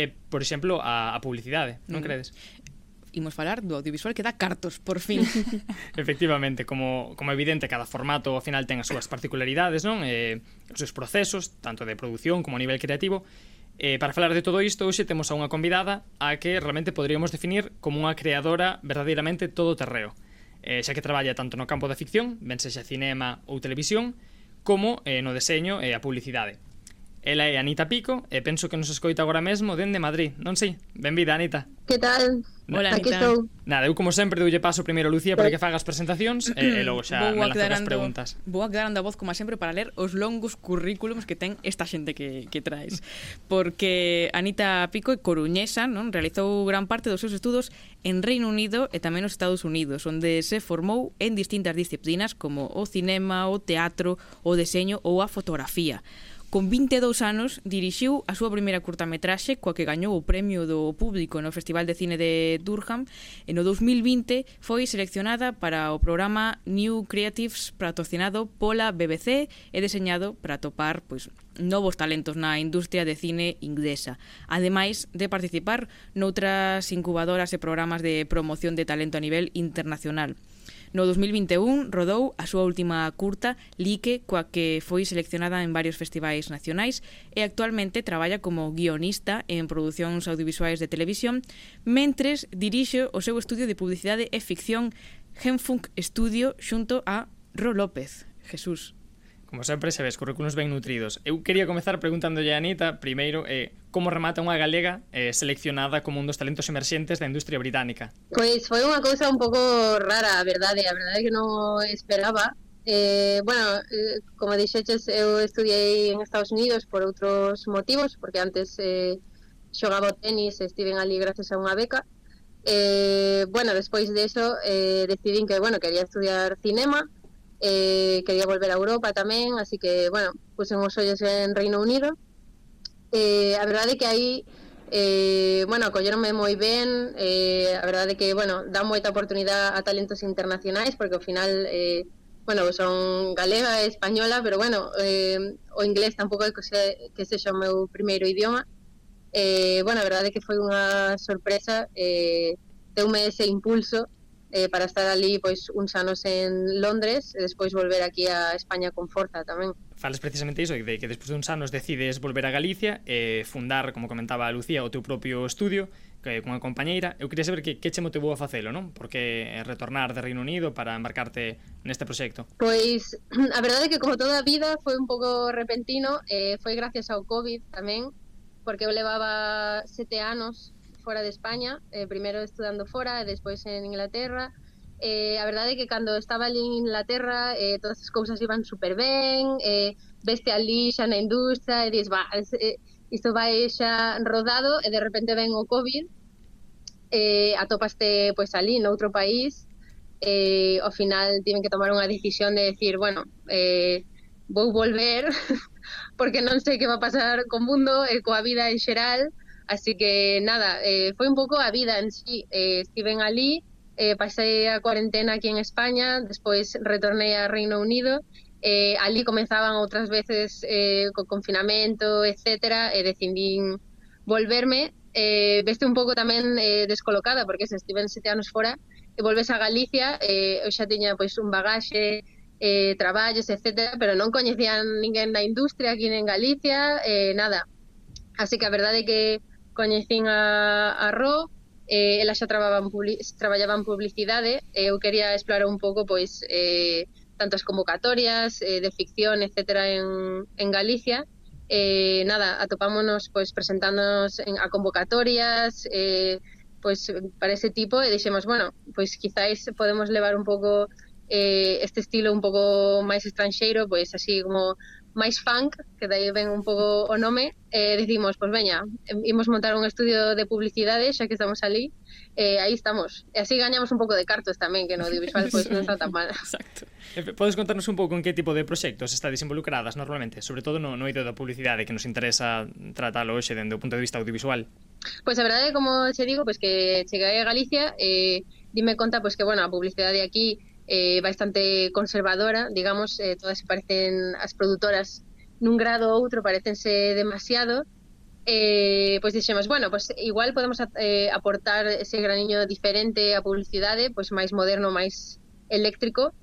é, por exemplo, a, a publicidade, non mm. credes? imos falar do audiovisual que dá cartos, por fin. Efectivamente, como, como evidente, cada formato ao final ten as súas particularidades, non? Eh, os seus procesos, tanto de produción como a nivel creativo. Eh, para falar de todo isto, hoxe temos a unha convidada a que realmente poderíamos definir como unha creadora verdadeiramente todo terreo, eh, xa que traballa tanto no campo da ficción, ben sexa cinema ou televisión, como eh, no deseño e a publicidade. Ela é Anita Pico e penso que nos escoita agora mesmo dende Madrid, non sei, Benvida, Anita. Que tal? Hola, Aquí Anita. Estou. Nada, eu como sempre doulle paso primeiro a Lucía para que faga as presentacións e, e logo xa vou me lanzar as preguntas. Vou aclarando a voz como sempre para ler os longos currículums que ten esta xente que, que traes. Porque Anita Pico é coruñesa, non? Realizou gran parte dos seus estudos en Reino Unido e tamén nos Estados Unidos, onde se formou en distintas disciplinas como o cinema, o teatro, o deseño ou a fotografía. Con 22 anos dirixiu a súa primeira curtametraxe coa que gañou o premio do público no Festival de Cine de Durham e no 2020 foi seleccionada para o programa New Creatives patrocinado pola BBC e deseñado para topar pois, novos talentos na industria de cine inglesa, ademais de participar noutras incubadoras e programas de promoción de talento a nivel internacional. No 2021 rodou a súa última curta Like, coa que foi seleccionada en varios festivais nacionais e actualmente traballa como guionista en producións audiovisuais de televisión, mentres dirixe o seu estudio de publicidade e ficción Genfunk Studio xunto a Ro López. Jesús, Como sempre, se ves, currículos ben nutridos. Eu quería comezar preguntándolle a Anita, primeiro, eh, como remata unha galega eh, seleccionada como un dos talentos emerxentes da industria británica? Pois foi unha cousa un pouco rara, a verdade, a verdade que non esperaba. Eh, bueno, eh, como dixeches, eu estudiei en Estados Unidos por outros motivos, porque antes eh, xogaba tenis, estiven ali gracias a unha beca, Eh, bueno, despois de eso eh, decidín que, bueno, quería estudiar cinema eh, quería volver a Europa tamén, así que, bueno, pusen os ollos en Reino Unido. Eh, a verdade é que aí, eh, bueno, acolleronme moi ben, eh, a verdade é que, bueno, dá moita oportunidade a talentos internacionais, porque ao final, eh, bueno, son galega e española, pero bueno, eh, o inglés tampouco é que, se, que sexa o meu primeiro idioma. Eh, bueno, a verdade é que foi unha sorpresa, eh, teume ese impulso eh, para estar ali pois uns anos en Londres e despois volver aquí a España con forza tamén. Falas precisamente iso, de que despois de uns anos decides volver a Galicia e eh, fundar, como comentaba Lucía, o teu propio estudio que, con a compañeira. Eu queria saber que, que che motivou a facelo, non? Por que retornar de Reino Unido para embarcarte neste proxecto? Pois, a verdade é que como toda a vida foi un pouco repentino, eh, foi gracias ao COVID tamén, porque eu levaba sete anos fora de España, eh, primeiro estudando fora e despois en Inglaterra. Eh, a verdade é que cando estaba ali en Inglaterra eh, todas as cousas iban super ben, eh, veste ali xa na industria e dis, va, eh, isto vai xa rodado e de repente ven o COVID eh, atopaste pois ali noutro país eh, ao final tiven que tomar unha decisión de decir, bueno, eh, vou volver porque non sei que va a pasar co mundo eh, e coa vida en xeral Así que nada, eh, foi un pouco a vida en sí. Eh, estiven ali, eh, pasei a cuarentena aquí en España, despois retornei a Reino Unido, eh, ali comenzaban outras veces eh, co confinamento, etc. E eh, decidín volverme, eh, veste un pouco tamén eh, descolocada, porque se estiven sete anos fora, e volves a Galicia, eh, eu xa tiña pois un bagaxe, eh, traballos, etc. Pero non coñecían ninguén da industria aquí en Galicia, eh, nada. Así que a verdade é que coñecín a, a Ro, eh, ela xa traballaba en public, traballaba en publicidade, e eh, eu quería explorar un pouco pois eh, tantas convocatorias eh, de ficción, etcétera, en, en Galicia, eh, nada, atopámonos pois presentándonos en, a convocatorias, eh, pois para ese tipo e dixemos, bueno, pois quizáis podemos levar un pouco eh, este estilo un pouco máis estranxeiro, pois así como máis funk, que dai ven un pouco o nome, e eh, decimos, pois pues, veña, imos montar un estudio de publicidade, xa que estamos ali, eh, aí estamos. E así gañamos un pouco de cartos tamén, que no audiovisual pois pues, non está tan mal. Exacto. Podes contarnos un pouco en que tipo de proxectos estades involucradas normalmente, sobre todo no, no eido da publicidade que nos interesa tratalo hoxe dende o punto de vista audiovisual? Pois pues a verdade, como che digo, pois pues que cheguei a Galicia e eh, dime conta pois pues, que, bueno, a publicidade aquí eh, bastante conservadora, digamos, eh, todas se parecen as produtoras nun grado ou outro, parecense demasiado, eh, pois dixemos, bueno, pois igual podemos eh, aportar ese graniño diferente a publicidade, pois máis moderno, máis eléctrico,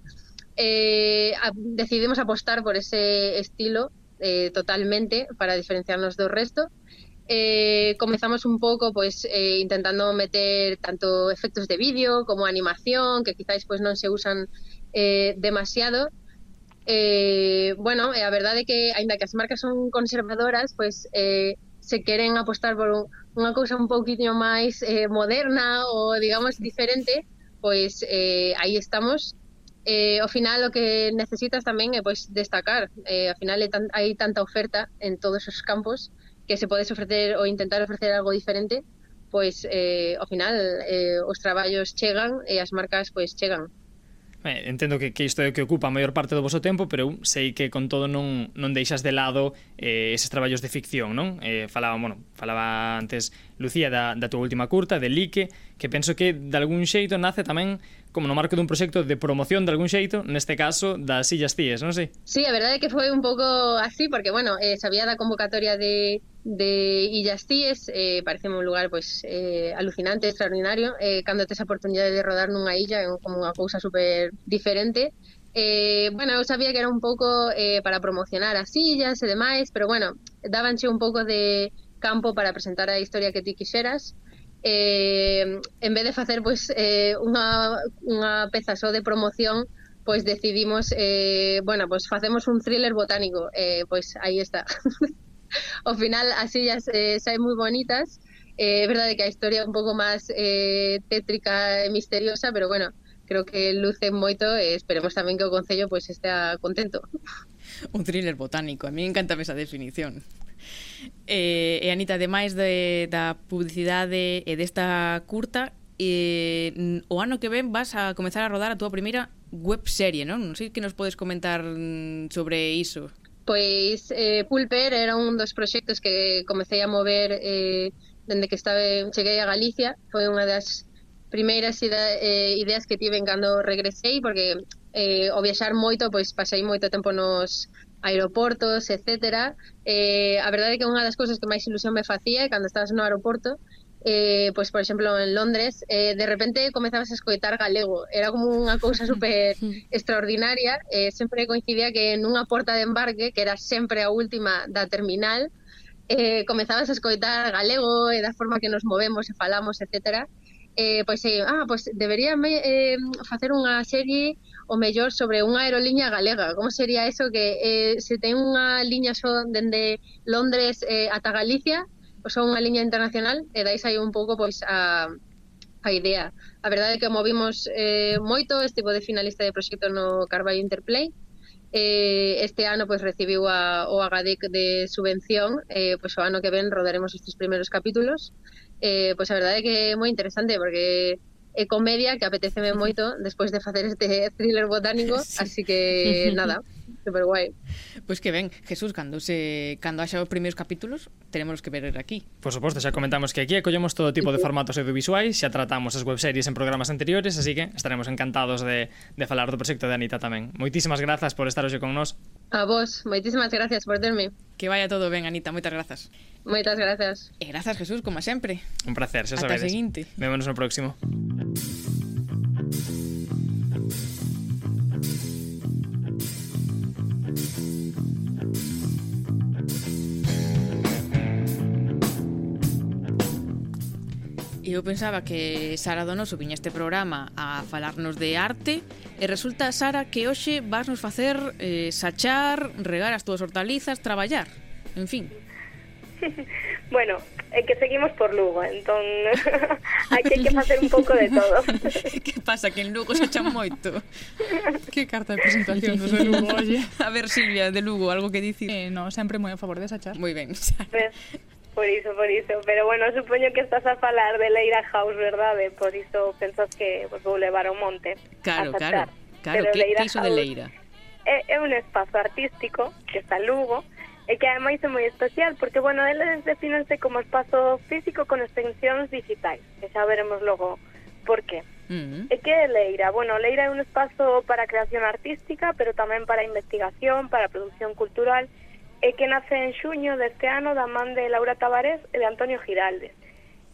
eh, a, decidimos apostar por ese estilo eh, totalmente para diferenciarnos do resto eh, comenzamos un poco pues eh, intentando meter tanto efectos de vídeo como animación, que quizás pues non se usan eh, demasiado. Eh, bueno, eh, a verdade é que, ainda que as marcas son conservadoras, pois pues, eh, se queren apostar por un, unha cousa un pouquinho máis eh, moderna ou, digamos, diferente, pois eh, aí estamos eh, ao final o que necesitas tamén é pois destacar. Eh, ao final é tan, hai tanta oferta en todos os campos que se podes ofrecer ou intentar ofrecer algo diferente, pois eh, ao final eh, os traballos chegan e as marcas pois chegan. Eh, entendo que, que isto é o que ocupa a maior parte do vosso tempo, pero eu sei que con todo non, non deixas de lado eh, eses traballos de ficción, non? Eh, falaba, bueno, falaba antes Lucía da, da tua última curta, de Lique, que penso que de algún xeito nace tamén como no marco dun proxecto de promoción de algún xeito, neste caso das Illas Cíes, non sei? Sí, a verdade é que foi un pouco así, porque, bueno, eh, sabía da convocatoria de, de Illas Cíes, eh, parece un lugar pois pues, eh, alucinante, extraordinario, eh, cando tes a oportunidade de rodar nunha illa, é como unha cousa super diferente, Eh, bueno, eu sabía que era un pouco eh, para promocionar as illas e demais, pero bueno, dabanche un pouco de campo para presentar a historia que ti quixeras, eh, en vez de facer pois eh, unha, unha peza só de promoción pois decidimos eh, bueno, pois facemos un thriller botánico. Eh, pois aí está. Ao final as illas eh, saen moi bonitas. Eh, é verdade que a historia é un pouco máis eh, tétrica e misteriosa pero bueno, creo que luce moito e esperemos tamén que o Concello pois estea contento. Un thriller botánico, a mí encanta esa definición. e, eh, e Anita, ademais de, da publicidade e desta curta, eh, e, o ano que ven vas a comezar a rodar a túa primeira web serie, non? Non sei que nos podes comentar mm, sobre iso. Pois eh, Pulper era un dos proxectos que comecei a mover eh, dende que estaba, cheguei a Galicia. Foi unha das primeiras ida, eh, ideas que tiven cando regresei, porque eh, ao viaxar moito, pois pasei moito tempo nos aeroportos, etcétera. Eh, a verdade é que unha das cousas que máis ilusión me facía é cando estabas no aeroporto eh, pois, por exemplo, en Londres, eh, de repente comezabas a escoitar galego. Era como unha cousa super extraordinaria. Eh, sempre coincidía que nunha porta de embarque, que era sempre a última da terminal, eh, comezabas a escoitar galego e da forma que nos movemos e falamos, etcétera eh, pois eh, ah, pois deberíame eh, facer unha serie o mellor sobre unha aerolínea galega. Como sería eso que eh, se ten unha liña só dende Londres eh, ata Galicia, ou son unha liña internacional, e dais aí un pouco pois a, a idea. A verdade é que movimos eh, moito, estivo de finalista de proxecto no Carballo Interplay, eh, este ano pois recibiu a, o Agadic de subvención eh, pois o ano que ven rodaremos estes primeiros capítulos eh, pois a verdade é que é moi interesante porque e comedia que apeteceme moito despois de facer este thriller botánico, sí. así que nada, super guai. Pois pues que ben, Jesús, cando se cando haxa os primeiros capítulos, teremos que ver aquí. Por suposto, xa comentamos que aquí acollemos todo tipo de formatos audiovisuais, xa tratamos as webseries en programas anteriores, así que estaremos encantados de, de falar do proxecto de Anita tamén. Moitísimas grazas por estar hoxe con nós. A vos, moitísimas gracias por terme. Que vaya todo ben, Anita, moitas grazas. Moitas grazas. E eh, grazas, Jesús, como sempre. Un placer, xa sabedes. Ata seguinte. Vémonos no próximo. eu pensaba que Sara Donoso viña este programa a falarnos de arte e resulta, Sara, que hoxe vas nos facer eh, sachar, regar as túas hortalizas, traballar, en fin. bueno, é que seguimos por Lugo, entón aquí hai que facer un pouco de todo. que pasa, que en Lugo se echan moito. que carta de presentación dos de Lugo, oye. A ver, Silvia, de Lugo, algo que dicir? Eh, no, sempre moi a favor desa charla. Moi ben. Pues, por iso, por iso. Pero bueno, supoño que estás a falar de Leira House, verdade? Por iso pensas que pues, vou levar ao monte. Claro, claro. Claro, Pero que, Leira que iso de Leira? É, é un espazo artístico que está en Lugo, e que ademais é moi especial, porque, bueno, eles definense como espazo físico con extensións digitais, que xa veremos logo por qué. Mm. E que é Leira? Bueno, Leira é un espazo para creación artística, pero tamén para investigación, para produción cultural, e que nace en xuño deste ano da man de Laura Tavares e de Antonio Giraldes,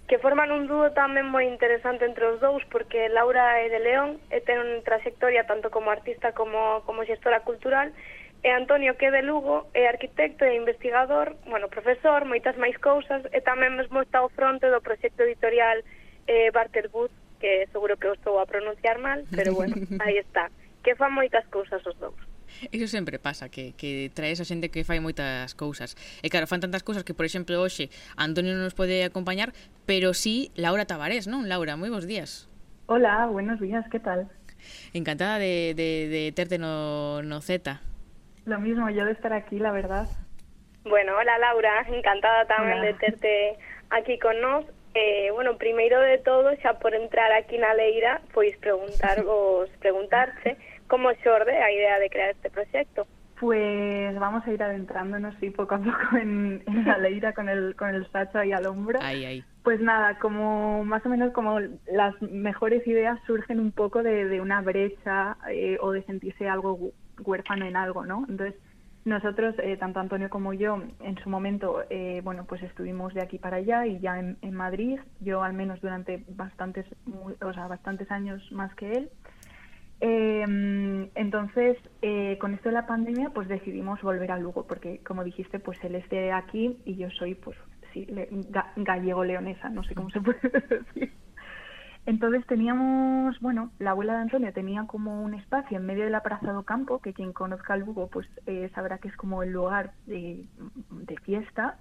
que forman un dúo tamén moi interesante entre os dous, porque Laura é de León eh, e ten unha trayectoria tanto como artista como, como xestora cultural, e é Antonio que de Lugo é arquitecto e investigador, bueno, profesor, moitas máis cousas e tamén mesmo está ao fronte do proxecto editorial eh, Barterwood, que seguro que o estou a pronunciar mal, pero bueno, aí está, que fan moitas cousas os dous. Iso sempre pasa, que, que traes a xente que fai moitas cousas. E claro, fan tantas cousas que, por exemplo, hoxe Antonio non nos pode acompañar, pero sí Laura Tavares, non? Laura, moi bons días. Hola, buenos días, que tal? Encantada de, de, de terte no, no Z. Lo mismo, yo de estar aquí, la verdad. Bueno, hola Laura, encantada tamén Hola. de terte aquí con nós. Eh, bueno, primeiro de todo, xa por entrar aquí na Leira, pois preguntarvos, preguntarse como xorde a idea de crear este proxecto. Pues vamos a ir adentrándonos, sí, poco a poco en, en la leira con el, con el sacho ahí al hombro. Ahí, ahí. Pues nada, como más o menos como las mejores ideas surgen un poco de, de una brecha eh, o de sentirse algo huérfano en algo, ¿no? Entonces, nosotros, eh, tanto Antonio como yo, en su momento, eh, bueno, pues estuvimos de aquí para allá y ya en, Madrid, yo al menos durante bastantes, muy- o sea, bastantes años más que él. Eh, entonces, con esto de la pandemia, pues decidimos volver a Lugo, porque como dijiste, pues él es de aquí y yo soy, pues sí, le- ga- gallego-leonesa, no sé cómo se puede decir. Entonces teníamos, bueno, la abuela de Antonio tenía como un espacio en medio de la Plaza do Campo, que quien conozca Lugo pues eh, sabrá que es como el lugar de, de fiesta,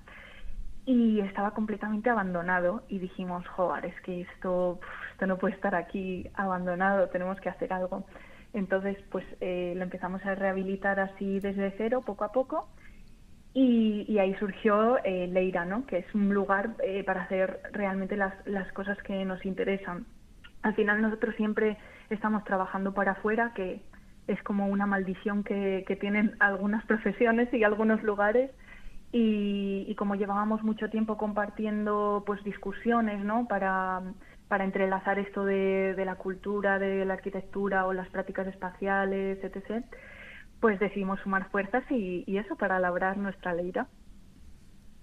y estaba completamente abandonado y dijimos, joder, es que esto, esto no puede estar aquí abandonado, tenemos que hacer algo. Entonces, pues eh, lo empezamos a rehabilitar así desde cero, poco a poco, y, y ahí surgió eh, Leira, ¿no? que es un lugar eh, para hacer realmente las, las cosas que nos interesan. Al final nosotros siempre estamos trabajando para afuera, que es como una maldición que, que tienen algunas profesiones y algunos lugares, y, como llevábamos mucho tiempo compartiendo pues discusiones ¿no? para, para entrelazar esto de, de la cultura, de la arquitectura o las prácticas espaciales, etc., pues decidimos sumar fuerzas y, y eso para labrar nuestra leira.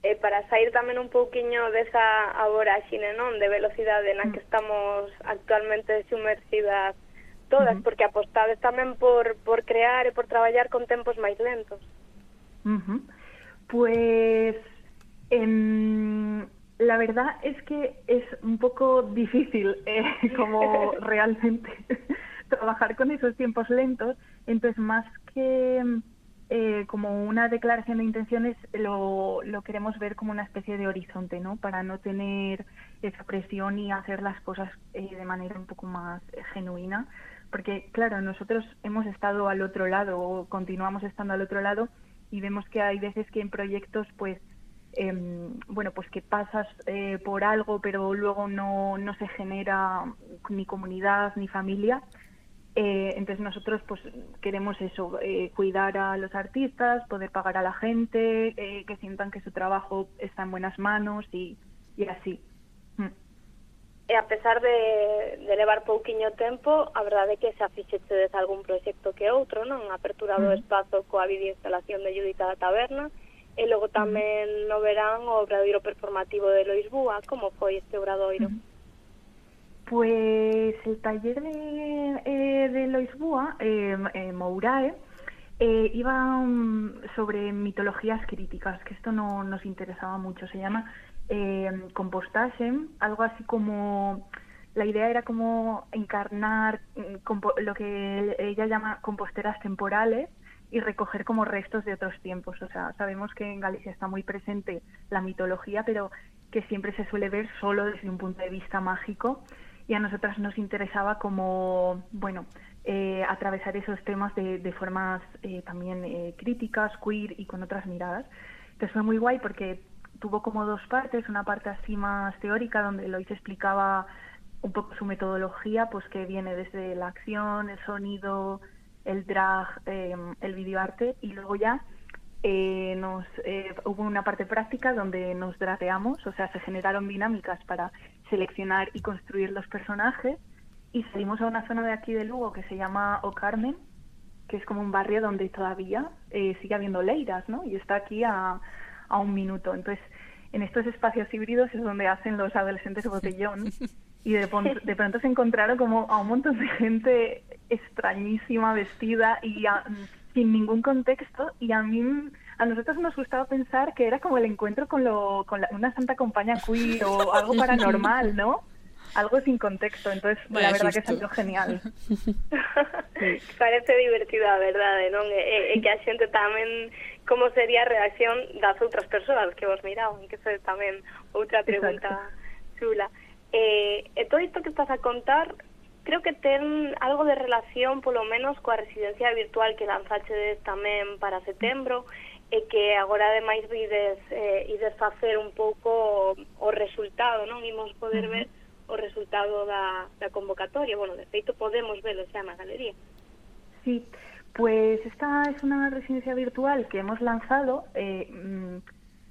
E para sair tamén un pouquiño desa aboraxine, non, de velocidade na que estamos actualmente sumergidas todas, porque apostades tamén por, por crear e por traballar con tempos máis lentos. Pues em, la verdad es que es un poco difícil eh, como realmente trabajar con esos tiempos lentos, entonces más que eh, como una declaración de intenciones lo, lo queremos ver como una especie de horizonte, ¿no? Para no tener esa presión y hacer las cosas eh, de manera un poco más eh, genuina, porque claro, nosotros hemos estado al otro lado o continuamos estando al otro lado y vemos que hay veces que en proyectos pues em, bueno pues que pasas eh, por algo pero luego no, no se genera ni comunidad ni familia Eh, entonces nosotros pues queremos eso eh, cuidar a los artistas poder pagar a la gente eh, que sientan que su trabajo está en buenas manos y, y así Mm. E a pesar de, de levar pouquiño tempo, a verdade é que se afixechedes algún proxecto que outro, non? A apertura do Ujú. espazo coa videoinstalación de Judita da Taberna, e logo tamén no verán o obradoiro performativo de Lois Búa. Como foi este obradoiro? Pues el taller de, eh, de Lois Búa, eh, eh, Mourae, iba mm, sobre mitologías críticas, que esto no nos interesaba mucho. Se llama eh, compostage, algo así como... La idea era como encarnar mm, lo que ella llama composteras temporales y recoger como restos de otros tiempos. O sea, sabemos que en Galicia está muy presente la mitología, pero que siempre se suele ver solo desde un punto de vista mágico y a nosotras nos interesaba como, bueno, eh, atravesar esos temas de, formas eh, también eh, críticas, queer y con otras miradas. Entonces fue muy guay porque tuvo como dos partes, una parte así más teórica donde Lois explicaba un poco su metodología, pues que viene desde la acción, el sonido, el drag, eh, el videoarte y luego ya eh, nos hubo una parte práctica donde nos drateamos, o sea, se generaron dinámicas para seleccionar y construir los personajes y salimos a una zona de aquí de Lugo que se llama O Carmen, que es como un barrio donde todavía eh, sigue habiendo leiras, ¿no? Y está aquí a, a un minuto. Entonces, en estos espacios híbridos es donde hacen los adolescentes botellón y de, pronto se encontraron como a un montón de gente extrañísima vestida y a- sin ningún contexto y a mí a nosotros nos gustaba pensar que era como el encuentro con lo con la- una santa compañía queer o algo paranormal no algo sin contexto. Entonces Vaya la verdad que susto. salió genial. Parece divertida, verdade, non? E, e que a xente tamén como sería a reacción das outras persoas que vos miraban, que eso é tamén outra pregunta chula. E, e todo isto que estás a contar creo que ten algo de relación polo menos coa residencia virtual que lanzachedes tamén para setembro e que agora ademais vides eh, ides facer un pouco o, o resultado, non? Imos poder ver o resultado da, da convocatoria. Bueno, de feito podemos velo xa na galería. Sí, pues esta es una residencia virtual que hemos lanzado. Eh, mm,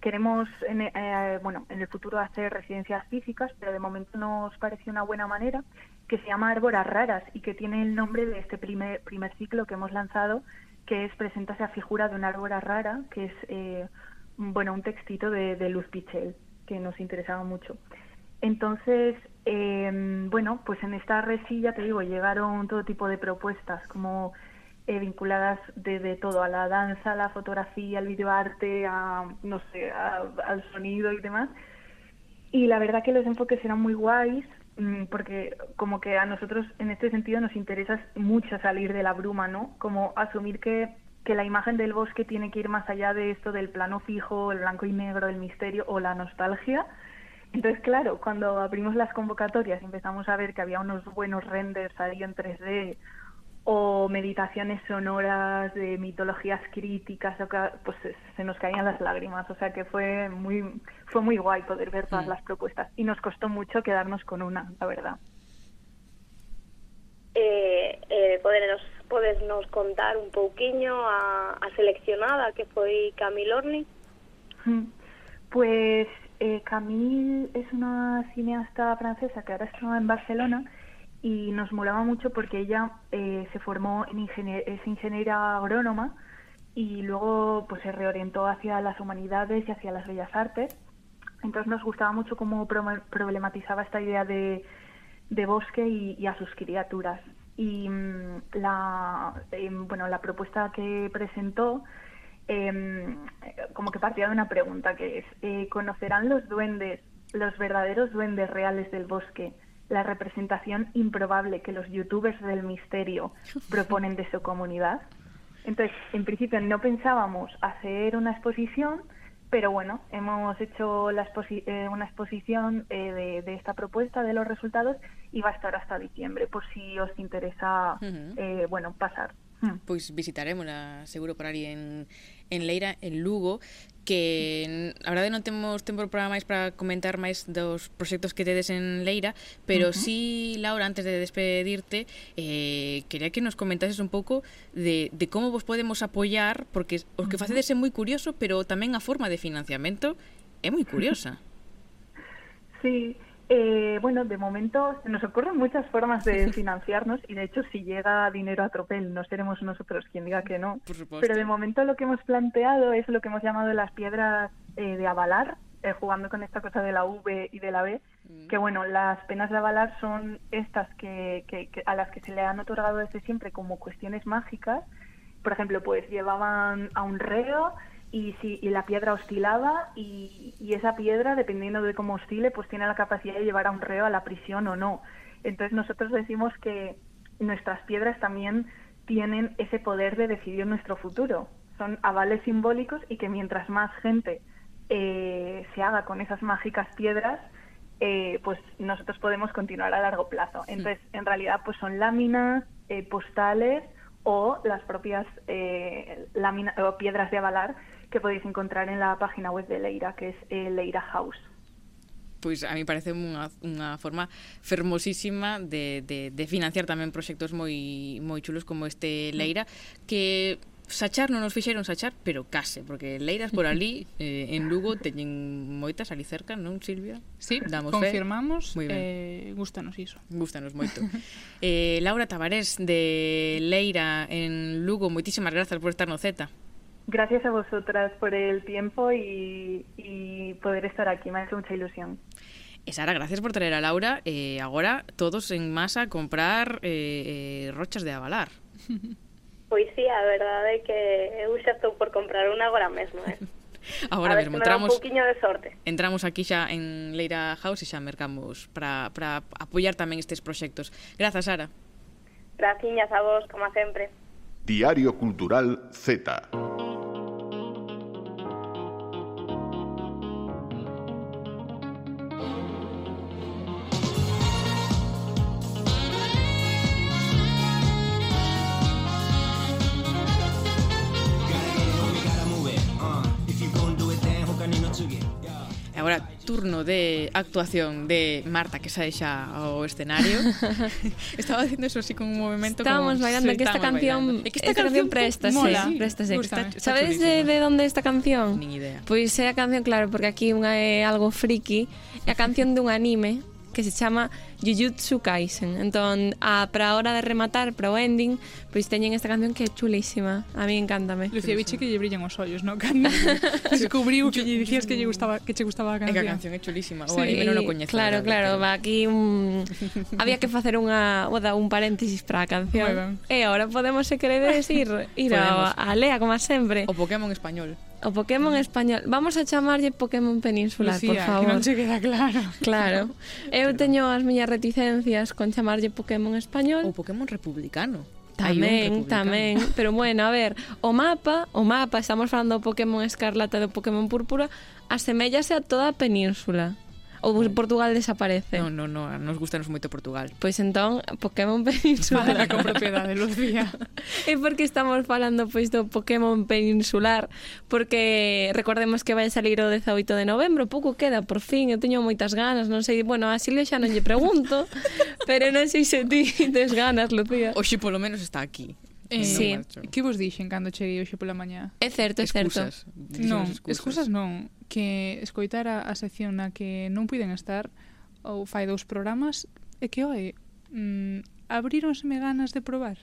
queremos, en, eh, bueno, en el futuro hacer residencias físicas, pero de momento nos parece una buena manera, que se llama Árboras Raras y que tiene el nombre de este primer, primer ciclo que hemos lanzado que es Preséntase a figura de una árbora rara, que es, eh, bueno, un textito de, Luz Pichel, que nos interesaba mucho. Entonces, eh, bueno, pues en esta resilla, te digo, llegaron todo tipo de propuestas, como eh, vinculadas de, todo, a la danza, a la fotografía, al videoarte, a, no sé, a- al sonido y demás. Y la verdad que los enfoques eran muy guays, porque como que a nosotros en este sentido nos interesa mucho salir de la bruma, ¿no? Como asumir que, que la imagen del bosque tiene que ir más allá de esto del plano fijo, el blanco y negro, el misterio o la nostalgia. Entonces, claro, cuando abrimos las convocatorias y empezamos a ver que había unos buenos renders ahí en 3D o meditaciones sonoras de mitologías críticas, o pues se- nos caían las lágrimas. O sea que fue muy, fue muy guay poder ver todas Mm. las propuestas y nos costó mucho quedarnos con una, la verdad. Eh, eh, poderenos, podesnos contar un pouquiño a, a seleccionada que foi Camille Orni? Mm. Pues eh, Camille es una cineasta francesa que ahora está en Barcelona y nos molaba mucho porque ella eh, se formó en ingenier- es ingeniera agrónoma y luego pues se reorientó hacia las humanidades y hacia las bellas artes. Entonces nos gustaba mucho cómo pro- problematizaba esta idea de, de bosque y, a sus criaturas. Y mm, la, em, bueno, la propuesta que presentó em, como que partía de una pregunta que es, eh, ¿conocerán los duendes, los verdaderos duendes reales del bosque, la representación improbable que los youtubers del misterio proponen de su comunidad? Entonces, en principio no pensábamos hacer una exposición, pero bueno, hemos hecho la exposi- eh, una exposición eh, de, de esta propuesta, de los resultados, y va a estar hasta diciembre, por si os interesa, eh, bueno, pasar. Mm. Pois visitaremos seguro por ali en, en Leira, en Lugo, que a verdade non temos tempo para máis para comentar máis dos proxectos que tedes en Leira, pero uh -huh. sí, Laura, antes de despedirte, eh, quería que nos comentases un pouco de, de como vos podemos apoiar, porque os que facedes é moi curioso, pero tamén a forma de financiamento é moi curiosa. Sí, eh, bueno, de momento se nos ocurren muchas formas de financiarnos y de hecho si llega dinero a tropel no seremos nosotros quien diga que no. Pero de momento lo que hemos planteado es lo que hemos llamado las piedras eh, de avalar, eh, jugando con esta cosa de la V y de la B, que bueno, las penas de avalar son estas que, que- que- a las que se le han otorgado desde siempre como cuestiones mágicas. Por ejemplo, pues llevaban a un reo y, si, y la piedra oscilaba y, y esa piedra, dependiendo de cómo oscile, pues tiene la capacidad de llevar a un reo a la prisión o no. Entonces nosotros decimos que nuestras piedras también tienen ese poder de decidir nuestro futuro. Son avales simbólicos y que mientras más gente eh, se haga con esas mágicas piedras, eh, pues nosotros podemos continuar a largo plazo. Entonces, en realidad, pues son láminas, eh, postales o las propias eh, lámina- o piedras de avalar que podéis encontrar en la página web de Leira, que es eh, Leira House pois a mí parece unha, unha forma fermosísima de, de, de financiar tamén proxectos moi, moi chulos como este Leira que Sachar non nos fixeron Sachar, pero case, porque Leiras por ali, eh, en Lugo, teñen moitas ali cerca, non, Silvia? Sí, Damos confirmamos, fe. eh, gustanos iso. Gustanos moito. eh, Laura Tavares, de Leira, en Lugo, moitísimas grazas por estar no Z. Gracias a vosotras por el tiempo y, y poder estar aquí, me ha hecho mucha ilusión. E Sara, gracias por traer a Laura. Eh, agora todos en masa a comprar eh, eh, rochas de avalar. Pois sí, a verdade é que eu xa estou por comprar unha agora mesmo, eh. Agora a mesmo entramos un de sorte. Entramos aquí xa en Leira House e xa mercamos para para apoiar tamén estes proxectos. Grazas, Sara. Graciñas a vos, como sempre. Diario Cultural Z. Agora, turno de actuación de Marta que sae xa ao escenario. Estaba dicindo eso así con un movimento Estábamos como... bailando sí, que esta canción, que esta, esta canción, presta, mola. sí, presta, sí. Está, Sabedes de, de onde esta canción? Nin idea. Pois pues é a canción, claro, porque aquí unha é algo friki, é a canción dun anime que se chama Jujutsu Kaisen. Entón, a para a hora de rematar, para o ending, pois teñen esta canción que é chulísima. A mí encántame. Lucía Biche que lle brillan os ollos, no? Cando descubriu que lle dicías que lle gustaba que che gustaba a canción. É que a canción é chulísima. Sí. Anime non o coñecía. Claro, claro, va aquí un... había que facer unha oda, un paréntesis para a canción. E agora podemos se queredes ir ir a, a Lea como sempre. O Pokémon español. O Pokémon español. Vamos a chamarlle Pokémon peninsular, Lucía, por favor. que non che queda claro. Claro. Eu teño as miñas reticencias con chamarlle Pokémon español. O Pokémon republicano. Tamén, tamén, pero bueno, a ver, o mapa, o mapa, estamos falando do Pokémon Escarlata e do Pokémon Púrpura, asemellase a toda a península. Ou Portugal desaparece? Non, non, non, nos gustanos moito Portugal. Pois entón, Pokémon Peninsular... Fala con propiedade, Lucía. e por que estamos falando pois do Pokémon Peninsular? Porque recordemos que vai salir o 18 de novembro, pouco queda, por fin, eu teño moitas ganas, non sei, bueno, a Silvia xa non lle pregunto, pero non sei se ti tes ganas, Lucía. Oxe, polo menos está aquí. Eh, sí. Que vos dixen cando cheguei hoxe pola mañá? É certo, é certo. Excusas. Non, excusas. excusas non. Que escoitar a, a sección na que non puiden estar ou fai dous programas e que, oe, mm, abríronseme ganas de probar.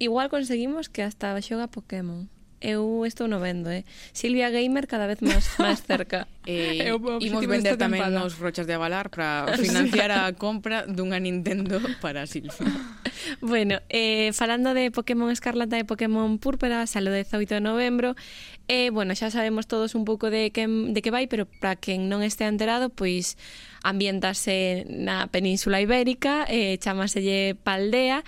Igual conseguimos que hasta xoga Pokémon. Eu estou no vendo, eh. Silvia Gamer cada vez máis máis cerca. Eh, e imos vender tamén tempada. os rochas de avalar para financiar a compra dunha Nintendo para Silvia. bueno, eh, falando de Pokémon Escarlata e Pokémon Púrpura, salo 18 de novembro, eh, bueno, xa sabemos todos un pouco de que, de que vai, pero para quen non este enterado, pois ambientase na península ibérica, eh, chamaselle Paldea,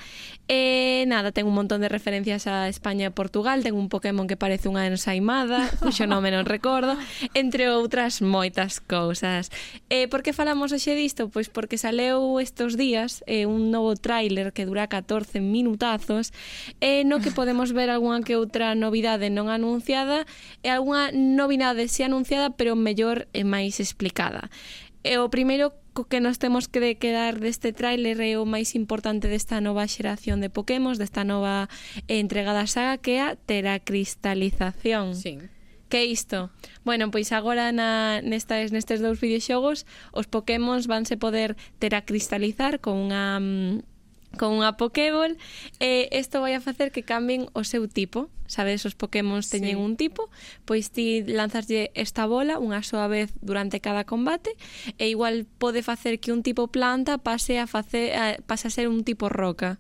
e eh, nada, ten un montón de referencias a España e Portugal, ten un Pokémon que parece unha ensaimada, cuxo nome non recordo, entre outras outras moitas cousas. Eh, por que falamos hoxe disto? Pois porque saleu estos días eh, un novo tráiler que dura 14 minutazos eh, no que podemos ver algunha que outra novidade non anunciada e algunha novidade si anunciada pero mellor e máis explicada. E o primeiro co que nos temos que de quedar deste tráiler é o máis importante desta nova xeración de Pokémon, desta nova eh, entregada saga que é a teracristalización. Sí. Que é isto? Bueno, pois agora na, nestes, nestes dous videoxogos os pokémons vanse poder teracristalizar con unha mm, con unha Pokéball e isto vai a facer que cambien o seu tipo sabes, os pokémons teñen sí. un tipo pois ti lanzaslle esta bola unha soa vez durante cada combate e igual pode facer que un tipo planta pase a, face, a, pase a ser un tipo roca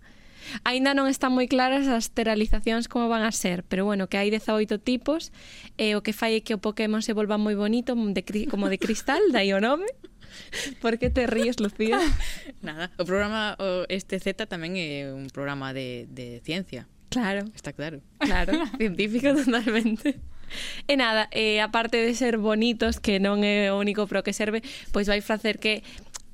Aínda non están moi claras as teralizacións como van a ser, pero bueno, que hai 18 tipos, e o que fai é que o Pokémon se volva moi bonito, de, como de cristal, dai o nome. Por que te ríes, Lucía? Nada, o programa o este Z tamén é un programa de, de ciencia. Claro. Está claro. Claro, científico totalmente. E nada, eh, aparte de ser bonitos, que non é o único pro que serve, pois vai facer que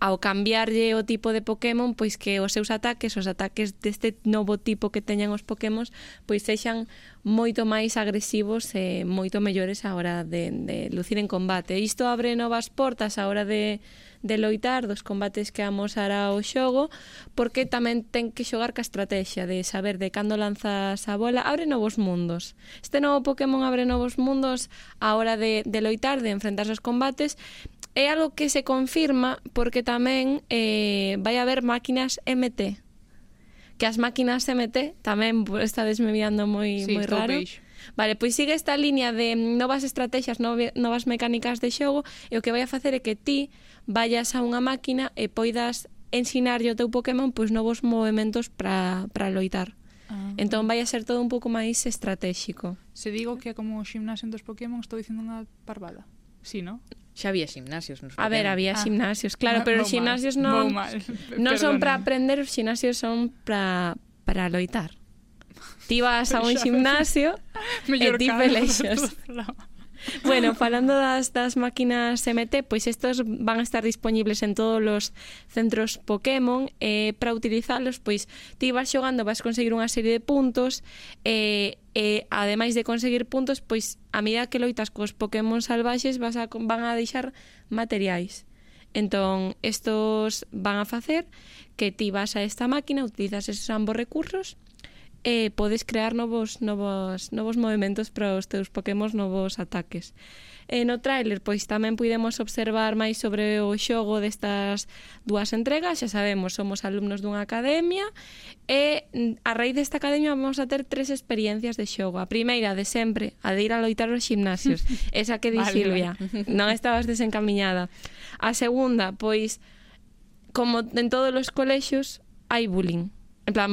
ao cambiarlle o tipo de Pokémon, pois que os seus ataques, os ataques deste novo tipo que teñan os Pokémon, pois sexan moito máis agresivos e moito mellores a hora de, de lucir en combate. Isto abre novas portas a hora de, de loitar dos combates que amosará o xogo, porque tamén ten que xogar ca estrategia de saber de cando lanzas a bola, abre novos mundos. Este novo Pokémon abre novos mundos a hora de, de loitar, de enfrentarse aos combates, é algo que se confirma porque tamén eh, vai haber máquinas MT. Que as máquinas MT tamén estades desmeviando moi, sí, moi raro. Peixe. Vale, pois sigue esta liña de novas estrategias, novas mecánicas de xogo e o que vai a facer é que ti vayas a unha máquina e poidas ensinarlle ao teu Pokémon pois novos movimentos para loitar. Ah. Entón vai a ser todo un pouco máis estratégico. Se digo que é como o ximnasio dos Pokémon, estou dicindo unha parvada. Sí, no? xa había gimnasios nos A ver, había ah. gimnasios, claro, no, pero os gimnasios mal, non mal, non son para aprender, os gimnasios son para para loitar. Ti vas a un gimnasio e ti pelexas. bueno, falando das, das máquinas MT, pois estos van a estar disponibles en todos os centros Pokémon e eh, para utilizalos, pois ti vas xogando, vas conseguir unha serie de puntos e eh, e ademais de conseguir puntos, pois a medida que loitas cos Pokémon salvaxes vas a, van a deixar materiais. Entón, estos van a facer que ti vas a esta máquina, utilizas esos ambos recursos e podes crear novos novos novos movimentos para os teus Pokémon novos ataques. E no tráiler pois tamén puidemos observar máis sobre o xogo destas dúas entregas, xa sabemos, somos alumnos dunha academia e mm, a raíz desta academia vamos a ter tres experiencias de xogo. A primeira de sempre, a de ir a loitar aos gimnasios, esa que di vale, Silvia, vale. non estabas desencamiñada. A segunda, pois como en todos os colexios hai bullying. En plan,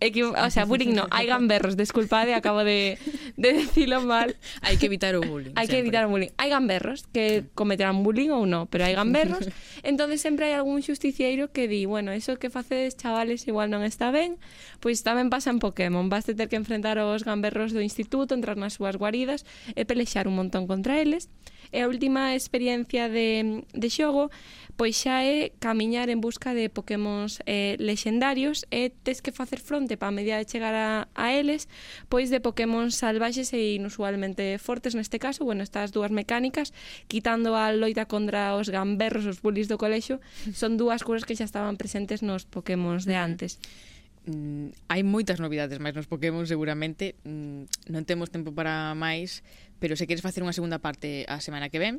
o sea, bullying no, hai gamberros, disculpade, acabo de, de decirlo mal. hai que evitar o bullying. Hai que evitar o bullying. Hai gamberros que cometerán bullying ou non, pero hai gamberros. entonces sempre hai algún xusticieiro que di, bueno, eso que facedes, chavales, igual non está ben, pois tamén pasa en Pokémon. Vas ter que enfrentar os gamberros do instituto, entrar nas súas guaridas e pelexar un montón contra eles. E a última experiencia de, de xogo pois xa é camiñar en busca de pokémons eh, lexendarios e tes que facer fronte para medida de chegar a, a eles pois de pokémons salvaxes e inusualmente fortes neste caso, bueno, estas dúas mecánicas quitando a loita contra os gamberros, os bullies do colexo son dúas cousas que xa estaban presentes nos pokémons de antes. Mm, hai moitas novidades máis nos Pokémon seguramente. Mm, non temos tempo para máis pero se queres facer unha segunda parte a semana que ven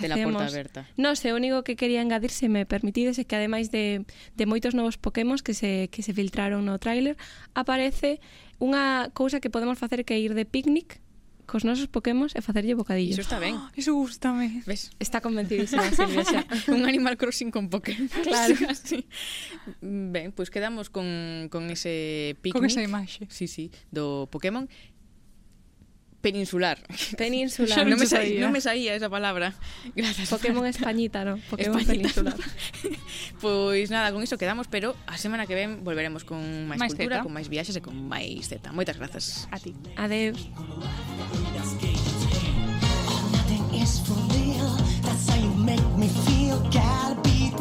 de la porta aberta. No, se o único que quería engadir, se me permitides, é que ademais de, de moitos novos Pokémon que se, que se filtraron no tráiler, aparece unha cousa que podemos facer que ir de picnic cos nosos Pokémon e facerlle bocadillo. Iso está ben. Oh, iso gustame. Ves? Está convencidísima Silvia xa. Un Animal Crossing con Pokémon. Claro. Así. Ben, pois pues quedamos con, con ese picnic. Con esa imaxe. Sí, sí, do Pokémon. Peninsular. Peninsular. No me, sabía, esa palabra. Gracias. Pokémon Españita, ¿no? Pokémon Peninsular. pois pues nada, con eso quedamos, pero a semana que ven volveremos con más máis cultura, con más viaxes e con máis zeta. Moitas grazas. A ti. Adeus. Nothing is for real. That's how you make me feel. Gotta be,